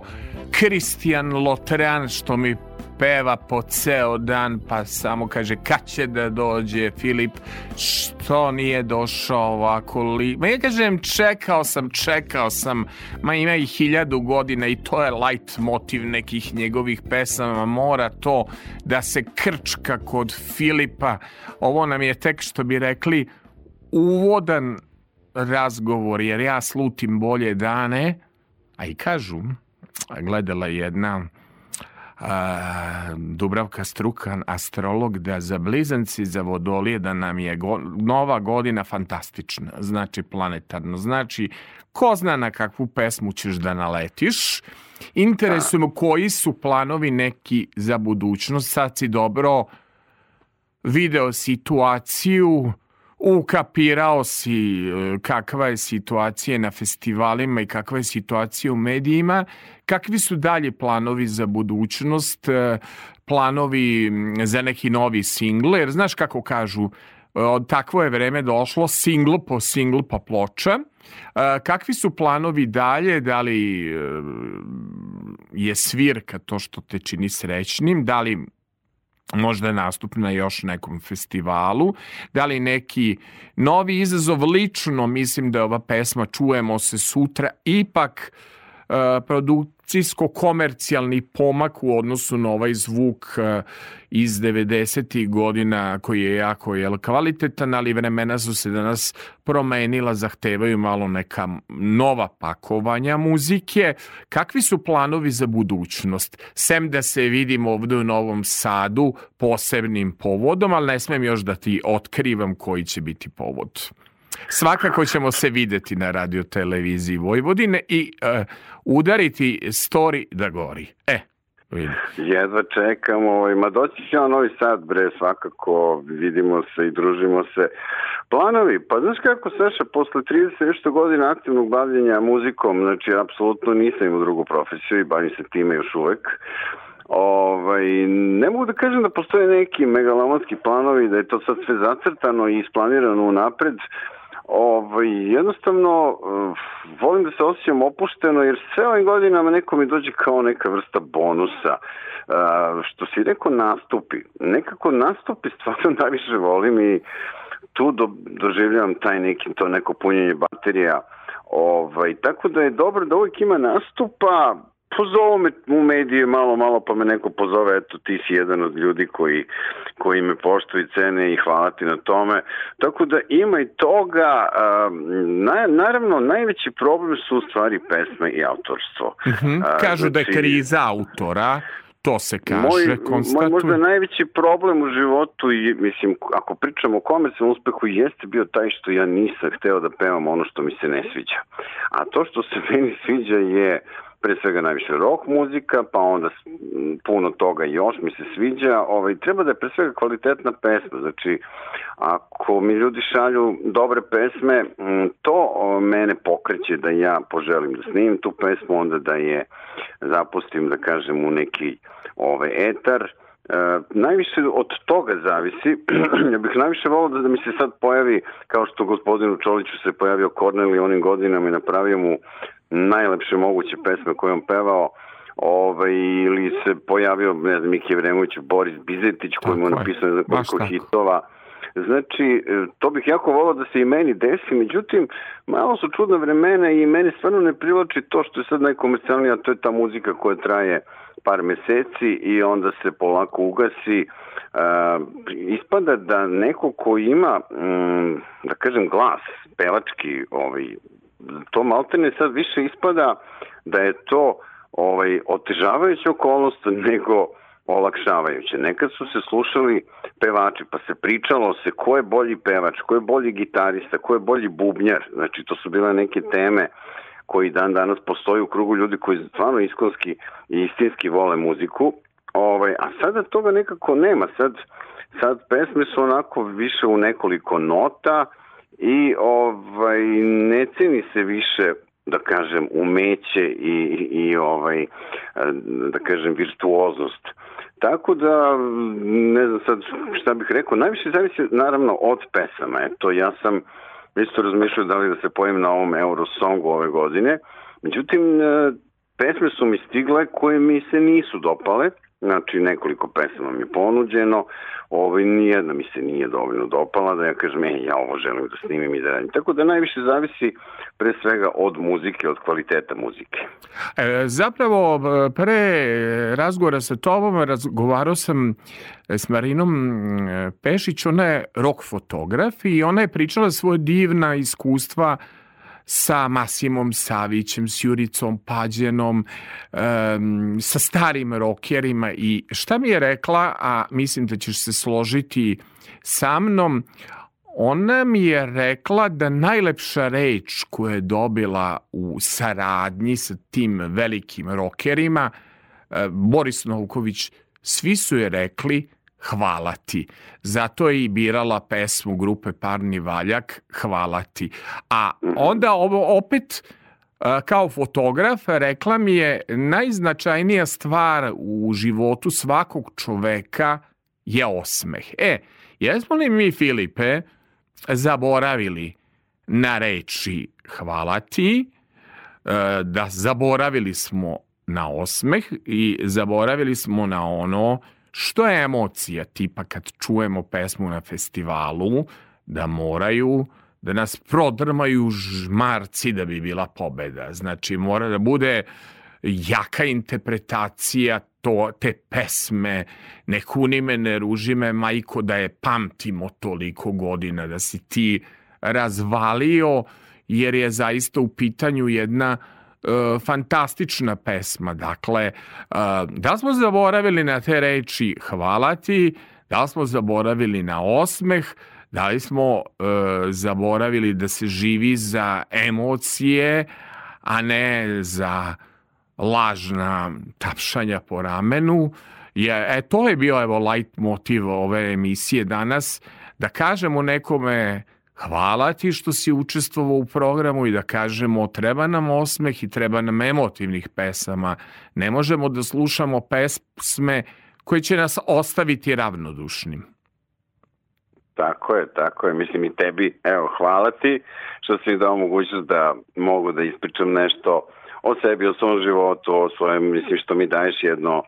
Kristijan Lotrean što mi peva po ceo dan, pa samo kaže kad će da dođe Filip, što nije došao ovako li... Ma ja kažem, čekao sam, čekao sam, ma ima i hiljadu godina i to je light motiv nekih njegovih pesama, mora to da se krčka kod Filipa. Ovo nam je tek što bi rekli uvodan razgovor, jer ja slutim bolje dane, a i kažu, gledala je jedna a, Dubravka Strukan, astrolog, da za blizanci, za vodolije, da nam je go, nova godina fantastična, znači planetarno, znači ko zna na kakvu pesmu ćeš da naletiš, interesujemo koji su planovi neki za budućnost, sad si dobro video situaciju, ukapirao si e, kakva je situacija na festivalima i kakva je situacija u medijima, kakvi su dalje planovi za budućnost, e, planovi za neki novi single, jer znaš kako kažu, e, od takvo je vreme došlo, single po single pa ploča. Kakvi su planovi dalje, da li je svirka to što te čini srećnim, da li možda nastup na još nekom festivalu, da li neki novi izazov? Lično, mislim da je ova pesma Čujemo se sutra, ipak uh, produkcijsko-komercijalni pomak u odnosu na ovaj zvuk uh, iz 90. godina koji je jako jel, kvalitetan, ali vremena su se danas promenila, zahtevaju malo neka nova pakovanja muzike. Kakvi su planovi za budućnost? Sem da se vidimo ovde u Novom Sadu posebnim povodom, ali ne smem još da ti otkrivam koji će biti povod. Svakako ćemo se videti na radio televiziji Vojvodine i uh, udariti story da gori. E, vidi. Jedva čekam, ovaj, ma doći će on Novi Sad, bre, svakako, vidimo se i družimo se. Planovi, pa znaš kako, Saša, posle 30 nešto godina aktivnog bavljenja muzikom, znači, apsolutno nisam imao drugu profesiju i bavim se time još uvek. Ovaj, ne mogu da kažem da postoje neki megalomanski planovi, da je to sad sve zacrtano i isplanirano u napred. Ovaj, jednostavno, uh, volim da se osjećam opušteno, jer sve ovim godinama neko mi dođe kao neka vrsta bonusa. Uh, što si rekao, nastupi. Nekako nastupi stvarno *laughs* najviše volim i tu do, doživljavam taj neki, to neko punjenje baterija. Ovaj, tako da je dobro da uvijek ima nastupa, pozovu me u medije malo, malo pa me neko pozove, eto ti si jedan od ljudi koji, koji me poštuju i cene i hvala ti na tome. Tako da ima i toga, a, na, naravno najveći problem su u stvari pesme i autorstvo. Mhm. A, Kažu da je znači, kriza autora, to se kaže, Moj, moj konstatuje. možda najveći problem u životu, i, mislim, ako pričamo o komercijalnom uspehu, jeste bio taj što ja nisam hteo da pevam ono što mi se ne sviđa. A to što se *laughs* meni sviđa je pre svega najviše rock muzika, pa onda puno toga još mi se sviđa. Ovaj, treba da je pre svega kvalitetna pesma, znači ako mi ljudi šalju dobre pesme, to mene pokreće da ja poželim da snimim tu pesmu, onda da je zapustim, da kažem, u neki ovaj, etar. E, najviše od toga zavisi. *clears throat* ja bih najviše volao da, da mi se sad pojavi, kao što gospodinu Čoliću se pojavio Korneli onim godinama i napravio mu najlepše moguće pesme koje on pevao, ovaj, ili se pojavio, ne znam, Miki Vremović, Boris Bizetić, koji mu je napisao Baš koliko hitova. Znači, e, to bih jako volao da se i meni desi, međutim, malo su čudna vremena i meni stvarno ne privlači to što je sad najkomercijalnija, to je ta muzika koja traje par meseci i onda se polako ugasi. E, ispada da neko ko ima, mm, da kažem, glas, pevački, ovaj, to maltene sad više ispada da je to ovaj otežavajuća okolnost nego olakšavajuće. Nekad su se slušali pevači, pa se pričalo se ko je bolji pevač, ko je bolji gitarista, ko je bolji bubnjar. Znači, to su bile neke teme koji dan danas postoji u krugu ljudi koji stvarno iskonski i istinski vole muziku. Ovaj, a sada toga nekako nema. Sad, sad pesme su onako više u nekoliko nota i ovaj ne ceni se više da kažem umeće i, i ovaj da kažem virtuoznost. Tako da ne znam sad šta bih rekao, najviše zavisi naravno od pesama. Eto ja sam isto razmišljao da li da se pojavim na ovom Eurosongu ove godine. Međutim, e, pesme su mi stigle koje mi se nisu dopale, znači nekoliko pesama mi je ponuđeno, ovaj, nijedna mi se nije dovoljno dopala da ja kažem, e, ja ovo želim da snimim i da radim. Tako da najviše zavisi pre svega od muzike, od kvaliteta muzike. E, Zapravo, pre razgovora sa tobom razgovarao sam e, s Marinom e, Pešić, ona je rock fotograf i ona je pričala svoje divna iskustva sa Masimom Savićem, s Juricom Pađenom, em, sa starim rokerima i šta mi je rekla, a mislim da ćeš se složiti sa mnom, ona mi je rekla da najlepša reč koju je dobila u saradnji sa tim velikim rokerima, e, Boris Novković, svi su je rekli hvala ti. Zato je i birala pesmu grupe Parni Valjak Hvala ti. A onda ovo opet e, kao fotograf rekla mi je najznačajnija stvar u životu svakog čoveka je osmeh. E, jesmo li mi, Filipe, zaboravili na reči hvala ti, e, da zaboravili smo na osmeh i zaboravili smo na ono što je emocija, tipa kad čujemo pesmu na festivalu, da moraju da nas prodrmaju žmarci da bi bila pobeda. Znači, mora da bude jaka interpretacija to, te pesme, ne kuni me, ne ruži me, majko, da je pamtimo toliko godina, da si ti razvalio, jer je zaista u pitanju jedna e, fantastična pesma. Dakle, e, da smo zaboravili na te reči hvala ti, da smo zaboravili na osmeh, da li smo e, zaboravili da se živi za emocije, a ne za lažna tapšanja po ramenu. Je, e, to je bio evo light motiv ove emisije danas, da kažemo nekome hvala ti što si učestvovao u programu i da kažemo treba nam osmeh i treba nam emotivnih pesama. Ne možemo da slušamo pesme koje će nas ostaviti ravnodušnim. Tako je, tako je. Mislim i tebi, evo, hvala ti što si dao mogućnost da mogu da ispričam nešto o sebi, o svom životu, o svojem, mislim što mi daješ jedno,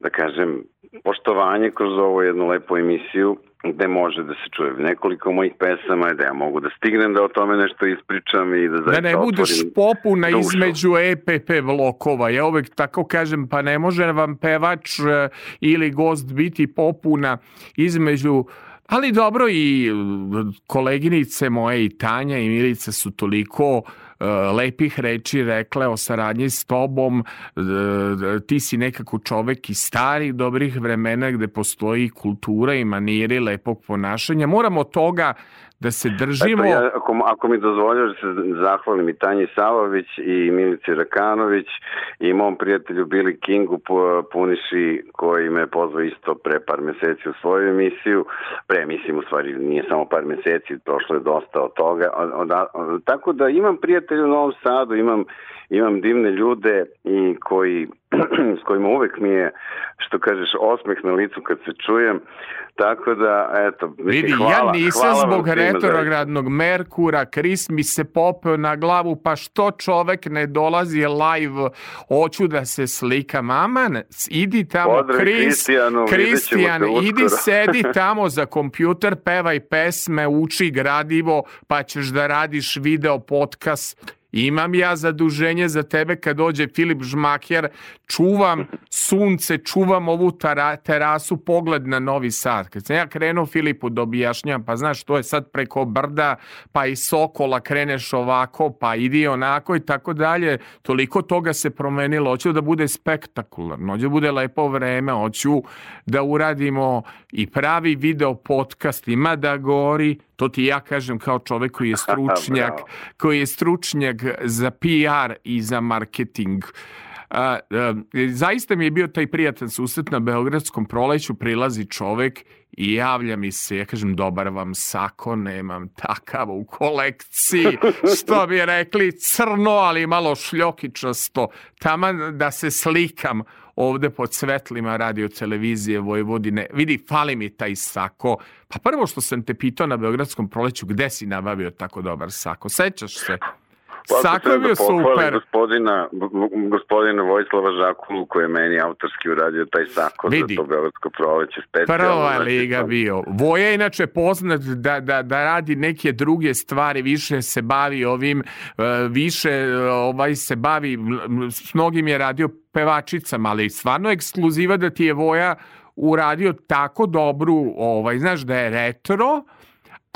da kažem, poštovanje kroz ovu jednu lepu emisiju gde može da se čuje nekoliko mojih pesama, da ja mogu da stignem da o tome nešto ispričam i da Da zaista ne budeš popuna dušu. između EPP blokova. Ja uvek tako kažem, pa ne može vam pevač e, ili gost biti popuna između Ali dobro i e, koleginice moje i Tanja i Milica su toliko e, lepih reči rekle o saradnji s tobom. E, ti si nekako čovek iz starih dobrih vremena gde postoji kultura i maniri lepog ponašanja. Moramo toga da se držimo. Eto, ja, ako, ako mi dozvoljaš da se zahvalim i Tanji Savović i Milici Rakanović i mom prijatelju Billy Kingu Pu- Puniši koji me pozvao isto pre par meseci u svoju emisiju. Pre mislim u stvari nije samo par meseci, prošlo je dosta od toga. Od, od, od, tako da imam prijatelja u Novom Sadu, imam imam divne ljude i koji *clears throat* s kojima uvek mi je što kažeš osmeh na licu kad se čujem tako da eto Vidi, hvala, ja nisam hvala zbog retrogradnog Merkura, Kris mi se popeo na glavu, pa što čovek ne dolazi live, hoću da se slika. Maman, idi tamo, Pozdrav Kris, Kristijan, idi sedi tamo za kompjuter, pevaj pesme, uči gradivo, pa ćeš da radiš video podcast. Imam ja zaduženje za tebe kad dođe Filip Žmakjer, čuvam sunce, čuvam ovu tara, terasu, pogled na Novi Sad. Kad sam ja krenuo Filipu da objašnjam, pa znaš, to je sad preko brda, pa i Sokola kreneš ovako, pa idi onako i tako dalje. Toliko toga se promenilo. Hoću da bude spektakularno, hoću da bude lepo vreme, hoću da uradimo i pravi video podcast, ima da gori, to ti ja kažem kao čovek koji je *laughs* stručnjak, koji je stručnjak za PR i za marketing. A, a, zaista mi je bio taj prijatan susret na Beogradskom proleću, prilazi čovek i javlja mi se, ja kažem, dobar vam sako, nemam takav u kolekciji, *laughs* što bi rekli, crno, ali malo šljokičasto, taman da se slikam ovde pod svetlima radio televizije Vojvodine. Vidi, fali mi taj sako. Pa prvo što sam te pitao na Beogradskom proleću, gde si nabavio tako dobar sako? Sećaš se? Pa Sako je bio super. Gospodina, gospodina Vojislava Žakulu koji je meni autorski uradio taj sako Vidi. za to Beogradsko proleće specijalno. Prva znači, liga to- bio. Voja je inače poznat da, da, da radi neke druge stvari, više se bavi ovim, e, više ovaj se bavi, s mnogim je radio pevačicama, ali stvarno ekskluziva da ti je Voja uradio tako dobru, ovaj, znaš da je retro,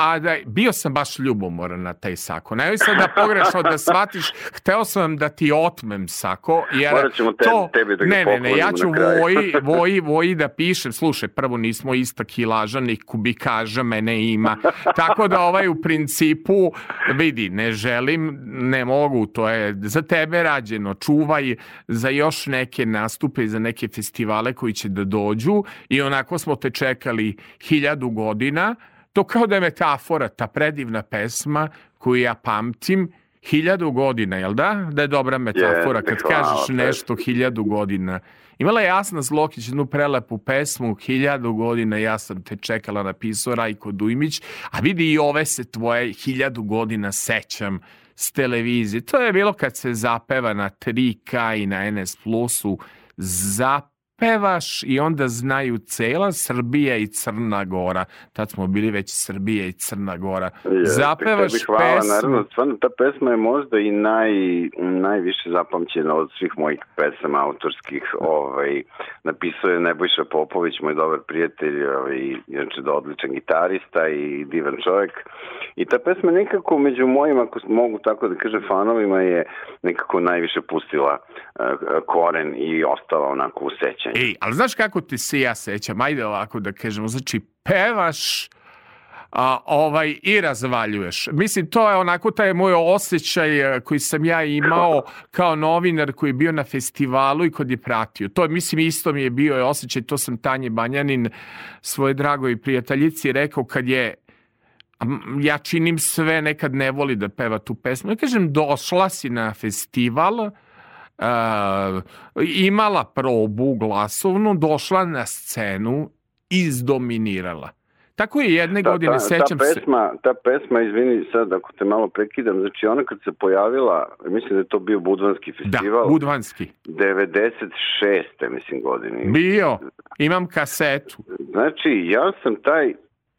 a da bio sam baš ljubomoran na taj sako. Ne sad da pogrešno da shvatiš, hteo sam da ti otmem sako, jer Morat ćemo te- to... tebi da ne, ne, ne, ja ću voji, *laughs* voji, voji da pišem, slušaj, prvo nismo ista kilaža, ni kubikaža mene ima. Tako da ovaj u principu, vidi, ne želim, ne mogu, to je za tebe rađeno, čuvaj za još neke nastupe za neke festivale koji će da dođu. I onako smo te čekali hiljadu godina, to kao da je metafora, ta predivna pesma koju ja pamtim, hiljadu godina, jel da? Da je dobra metafora kad kažeš nešto hiljadu godina. Imala je Jasna Zlokić jednu prelepu pesmu, hiljadu godina ja sam te čekala, napisao Rajko Dujmić, a vidi i ove se tvoje hiljadu godina sećam s televizije. To je bilo kad se zapeva na 3K i na NS Plusu, zapevaš i onda znaju cela Srbija i Crna Gora. Tad smo bili već Srbija i Crna Gora. Jeste, Zapevaš tebi hvala, pesmu. naravno, stvarno ta pesma je možda i naj, najviše zapamćena od svih mojih pesama autorskih. Ovaj, napisao je Nebojša Popović, moj dobar prijatelj, ovaj, inače da odličan gitarista i divan čovjek. I ta pesma nekako među mojim, ako mogu tako da kažem, fanovima je nekako najviše pustila uh, koren i ostala onako u sećanju. Ej, ali znaš kako ti se ja sećam? Ajde ovako da kažemo. Znači, pevaš a, ovaj, i razvaljuješ. Mislim, to je onako taj moj osjećaj e, koji sam ja imao kao novinar koji je bio na festivalu i kod je pratio. To, mislim, isto mi je bio osjećaj, to sam Tanje Banjanin svoje dragoj prijateljici rekao kad je ja činim sve, nekad ne voli da peva tu pesmu. Ja kažem, došla si na festival, imala probu glasovnu, došla na scenu, izdominirala. Tako je jedne Ta, godine, ta, sećam ta se. pesma, ta pesma, izvini sad ako te malo prekidam, znači ona kad se pojavila, mislim da je to bio Budvanski Da, festival, Budvanski. 96. mislim godine. Bio, imam kasetu. Znači, ja sam taj,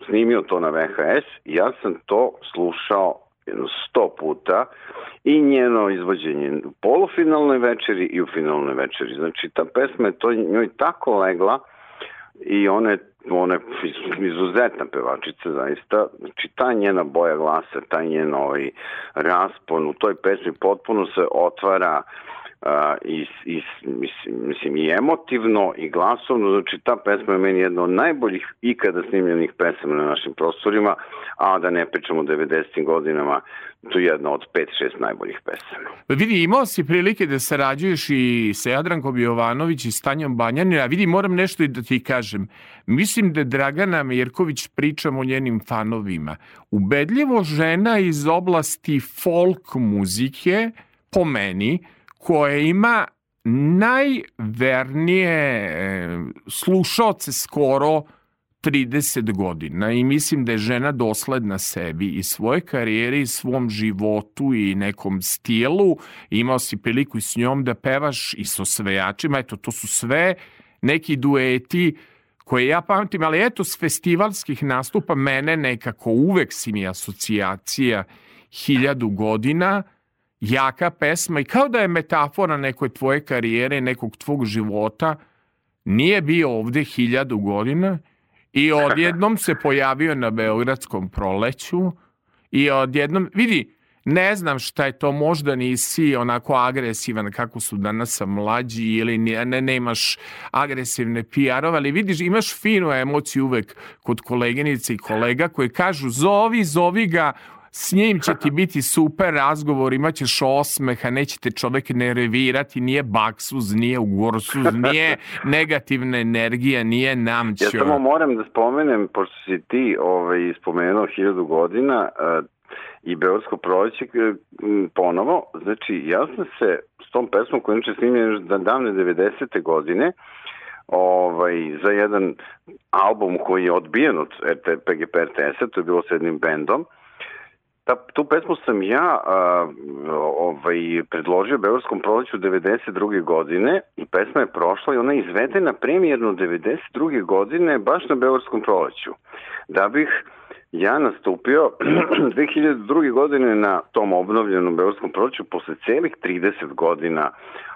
snimio to na VHS, ja sam to slušao jedno sto puta i njeno izvođenje u polufinalnoj večeri i u finalnoj večeri. Znači, ta pesma je to njoj tako legla i ona je ona je iz- izuzetna pevačica zaista, znači ta njena boja glasa, taj njen ovaj raspon u toj pesmi potpuno se otvara a, i, i, mislim, mislim, i emotivno i glasovno, znači ta pesma je meni jedna od najboljih ikada snimljenih pesama na našim prostorima, a da ne pričamo o 90. godinama, to je jedna od 5-6 najboljih pesama. Vidi, imao si prilike da sarađuješ i sa Jadrankom Jovanović i Stanjom Banjanina. Vidi, moram nešto i da ti kažem. Mislim da Dragana Mirković pričam o njenim fanovima. Ubedljivo žena iz oblasti folk muzike, po meni, koja ima najvernije e, slušaoce skoro 30 godina i mislim da je žena dosledna sebi i svoje karijere i svom životu i nekom stilu. Imao si priliku i s njom da pevaš i sa osvajačima. Eto, to su sve neki dueti koje ja pamtim, ali eto, s festivalskih nastupa mene nekako uvek si mi asocijacija hiljadu godina, jaka pesma i kao da je metafora nekoj tvoje karijere, nekog tvog života, nije bio ovde hiljadu godina i odjednom se *laughs* pojavio na Beogradskom proleću i odjednom, vidi, ne znam šta je to, možda nisi onako agresivan kako su danas mlađi ili ne, ne, nemaš agresivne PR-ove, ali vidiš, imaš finu emociju uvek kod koleginice i kolega koji kažu zovi, zovi ga, s njim će ti biti super razgovor, imaćeš osmeha, neće te čovek nervirati, nije baksuz, nije ugorsuz, *laughs* nije negativna energija, nije namćo. Ja samo moram da spomenem, pošto si ti ovaj, spomenuo hiljadu godina uh, i Beogradsko proleće uh, ponovo, znači ja sam se s tom pesmom koja je inače snimljena još da davne 90. godine ovaj, za jedan album koji je odbijen od RT, PGP RTS-a, to je bilo s jednim bendom, Ta, tu pesmu sam ja a, ovaj, predložio Beogradskom proleću 92. godine i pesma je prošla i ona je izvedena premijerno 92. godine baš na Beogradskom proleću. Da bih ja nastupio *clears throat* 2002. godine na tom obnovljenom Beogradskom proleću posle celih 30 godina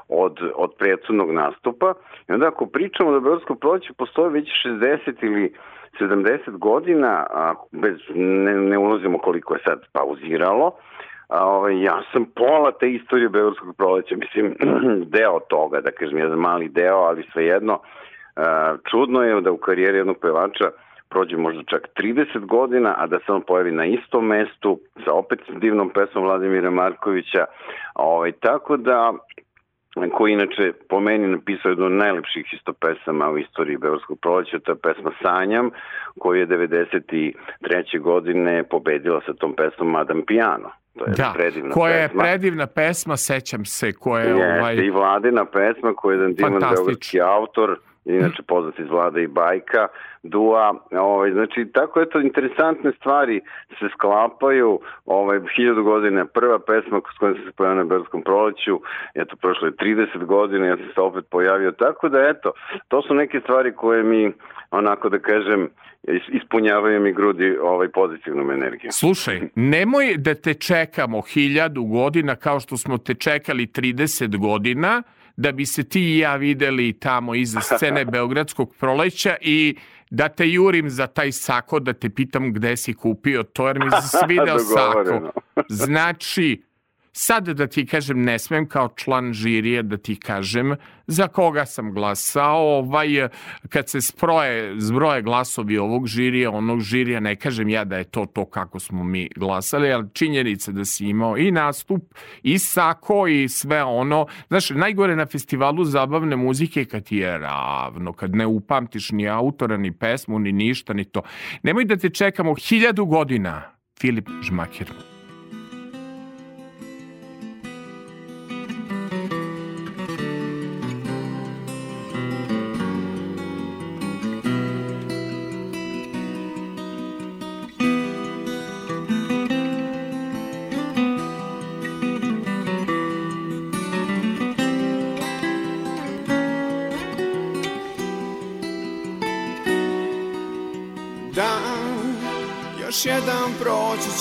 od, od prijateljnog nastupa. I onda ako pričamo da Beogradsko proleće postoje već 60 ili 70 godina, a bez, ne, ne ulazimo koliko je sad pauziralo, a, ovaj, ja sam pola te istorije Beogradskog proleća, mislim, *clears throat* deo toga, da kažem, jedan mali deo, ali svejedno, a, čudno je da u karijeri jednog pevača prođe možda čak 30 godina, a da se on pojavi na istom mestu sa opet divnom pesmom Vladimira Markovića. Ovaj, tako da koji inače po meni napisao jednu od najlepših isto pesama u istoriji Beogradskog proleća, to je pesma Sanjam, koju je 93. godine pobedila sa tom pesmom Madame Piano. To je Da, predivna koja je pesma. predivna pesma, sećam se, koja je Jeste, ovaj... i Vladina pesma koja je jedan divan beogradski autor, inače poznat iz Vlada i Bajka, Dua, ovaj, znači tako eto interesantne stvari se sklapaju, ovaj, hiljadu godina prva pesma s kojom se pojavio na Beogradskom proleću, eto prošlo je 30 godina, ja sam se opet pojavio, tako da eto, to su neke stvari koje mi, onako da kažem, is- ispunjavaju mi grudi ovaj, pozitivnom energijom. Slušaj, nemoj da te čekamo hiljadu godina kao što smo te čekali 30 godina, da bi se ti i ja videli tamo iza scene *laughs* Beogradskog proleća i da te jurim za taj sako, da te pitam gde si kupio to, jer mi se svideo *laughs* sako. Znači, sad da ti kažem, ne smem kao član žirije da ti kažem za koga sam glasao, ovaj, kad se sproje, zbroje glasovi ovog žirija, onog žirija, ne kažem ja da je to to kako smo mi glasali, ali činjenica da si imao i nastup, i sako, i sve ono. Znaš, najgore na festivalu zabavne muzike kad ti je ravno, kad ne upamtiš ni autora, ni pesmu, ni ništa, ni to. Nemoj da te čekamo hiljadu godina Filip Žmakir.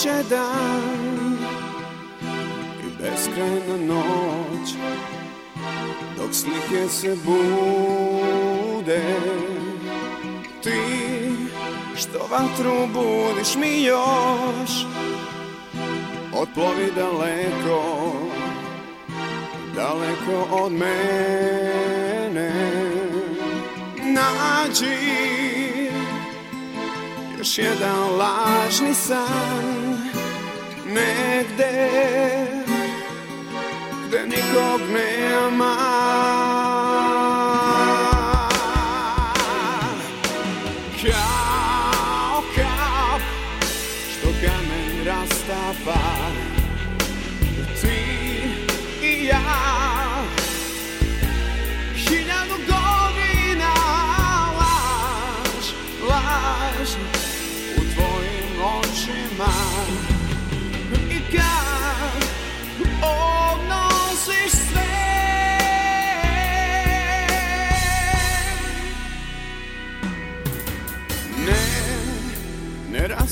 Će dan I beskrajna noć Dok slike se bude. Ti što vatru budiš mi još Otplovi daleko Daleko od mene. Nađi još jedan lažni san Negde Gde nikog nema. Kao kap Što kamen rastapa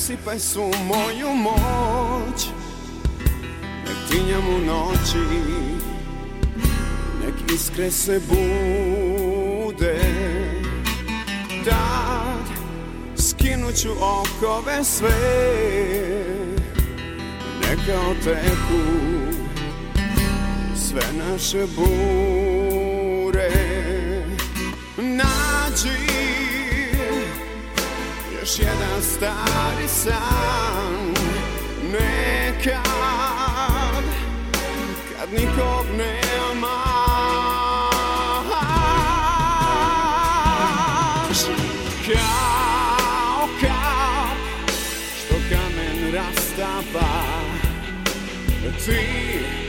ne rasipaj su moju moć Nek tinjam u noći Nek iskre se bude. Tad skinut ću okove sve Neka oteku sve naše bure još jedan stari san. Nekad kad nikog nema. Kao kap što kamen rastapa Ti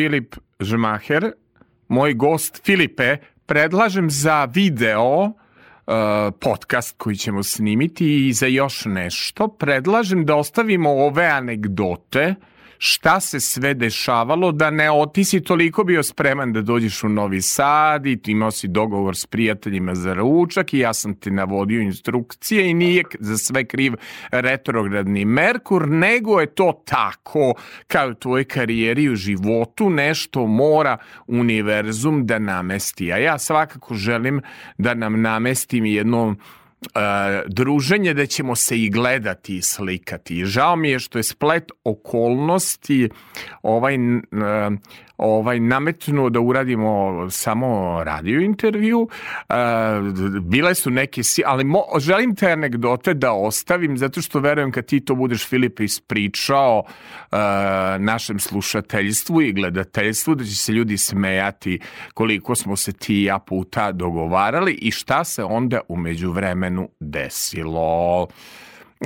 Filip Žmaher, moj gost Filipe, predlažem za video uh, podcast koji ćemo snimiti i za još nešto. Predlažem da ostavimo ove anegdote šta se sve dešavalo, da ne otisi toliko bio spreman da dođeš u Novi Sad i ti imao si dogovor s prijateljima za ručak i ja sam ti navodio instrukcije i nije za sve kriv retrogradni Merkur, nego je to tako kao u tvojoj karijeri u životu nešto mora univerzum da namesti. A ja svakako želim da nam namestim jedno e, druženje da ćemo se i gledati i slikati. Žao mi je što je splet okolnosti ovaj, e, ovaj nametnuo da uradimo samo radio intervju. E, bile su neke, si- ali mo, želim te anegdote da ostavim zato što verujem kad ti to budeš Filip ispričao e, našem slušateljstvu i gledateljstvu da će se ljudi smejati koliko smo se ti i ja puta dogovarali i šta se onda umeđu vremenu desilo.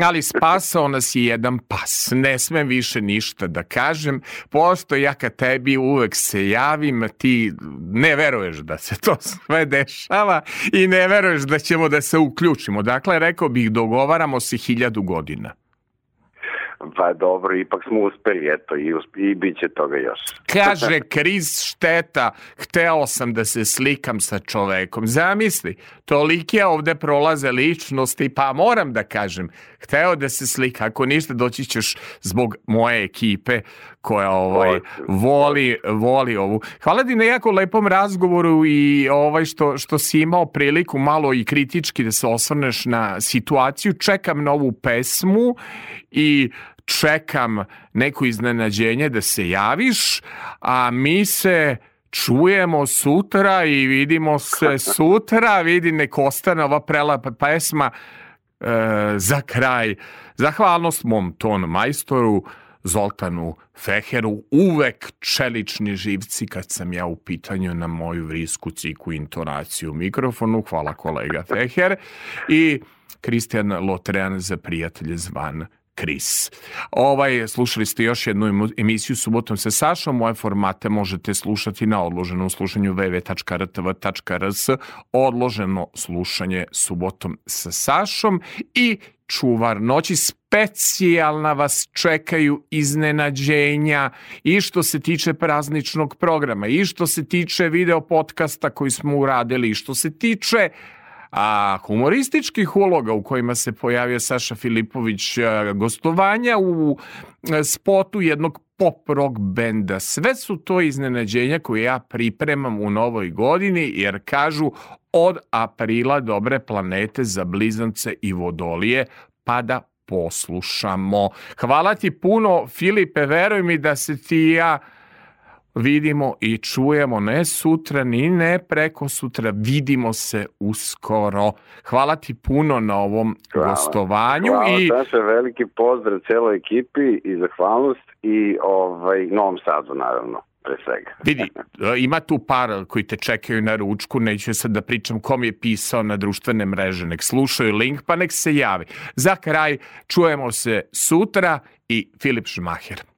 Ali spasao nas je jedan pas. Ne smem više ništa da kažem. Pošto ja kad tebi uvek se javim, ti ne veruješ da se to sve dešava i ne veruješ da ćemo da se uključimo. Dakle, rekao bih, dogovaramo se hiljadu godina. Pa dobro, ipak smo uspeli, eto, i, usp i bit će toga još. Kaže Kriz šteta, hteo sam da se slikam sa čovekom. Zamisli, tolike ovde prolaze ličnosti, pa moram da kažem, hteo da se slika, ako ništa doći ćeš zbog moje ekipe koja ovaj voli voli ovu. Hvala ti na jako lepom razgovoru i ovaj što što si imao priliku malo i kritički da se osvrneš na situaciju. Čekam novu pesmu i čekam neko iznenađenje da se javiš, a mi se čujemo sutra i vidimo se *laughs* sutra, vidi nek ostane ova prelepa pesma e, za kraj. Zahvalnost mom ton majstoru, Zoltanu Feheru, uvek čelični živci kad sam ja u pitanju na moju vrisku ciku intonaciju u mikrofonu. Hvala kolega Feher. I Kristijan Lotrean za prijatelje zvan Kris. Ovaj, slušali ste još jednu emisiju Subotom sa Sašom. Moje formate možete slušati na odloženom slušanju www.rtv.rs odloženo slušanje Subotom sa Sašom i Čuvar noći specijalna vas čekaju iznenađenja i što se tiče prazničnog programa i što se tiče video podcasta koji smo uradili i što se tiče a humorističkih uloga u kojima se pojavio Saša Filipović a, gostovanja u a, spotu jednog pop rock benda. Sve su to iznenađenja koje ja pripremam u novoj godini jer kažu od aprila dobre planete za blizance i vodolije pa da poslušamo. Hvala ti puno Filipe, veruj mi da se ti ja vidimo i čujemo ne sutra ni ne preko sutra, vidimo se uskoro. Hvala ti puno na ovom Hvala. gostovanju Hvala, i Saša, veliki pozdrav celoj ekipi i zahvalnost i ovaj, Novom Sadu, naravno, pre svega. vidi, *laughs* ima tu par koji te čekaju na ručku, neću sad da pričam kom je pisao na društvene mreže, nek slušaju link pa nek se javi. Za kraj čujemo se sutra i Filip Šmaher.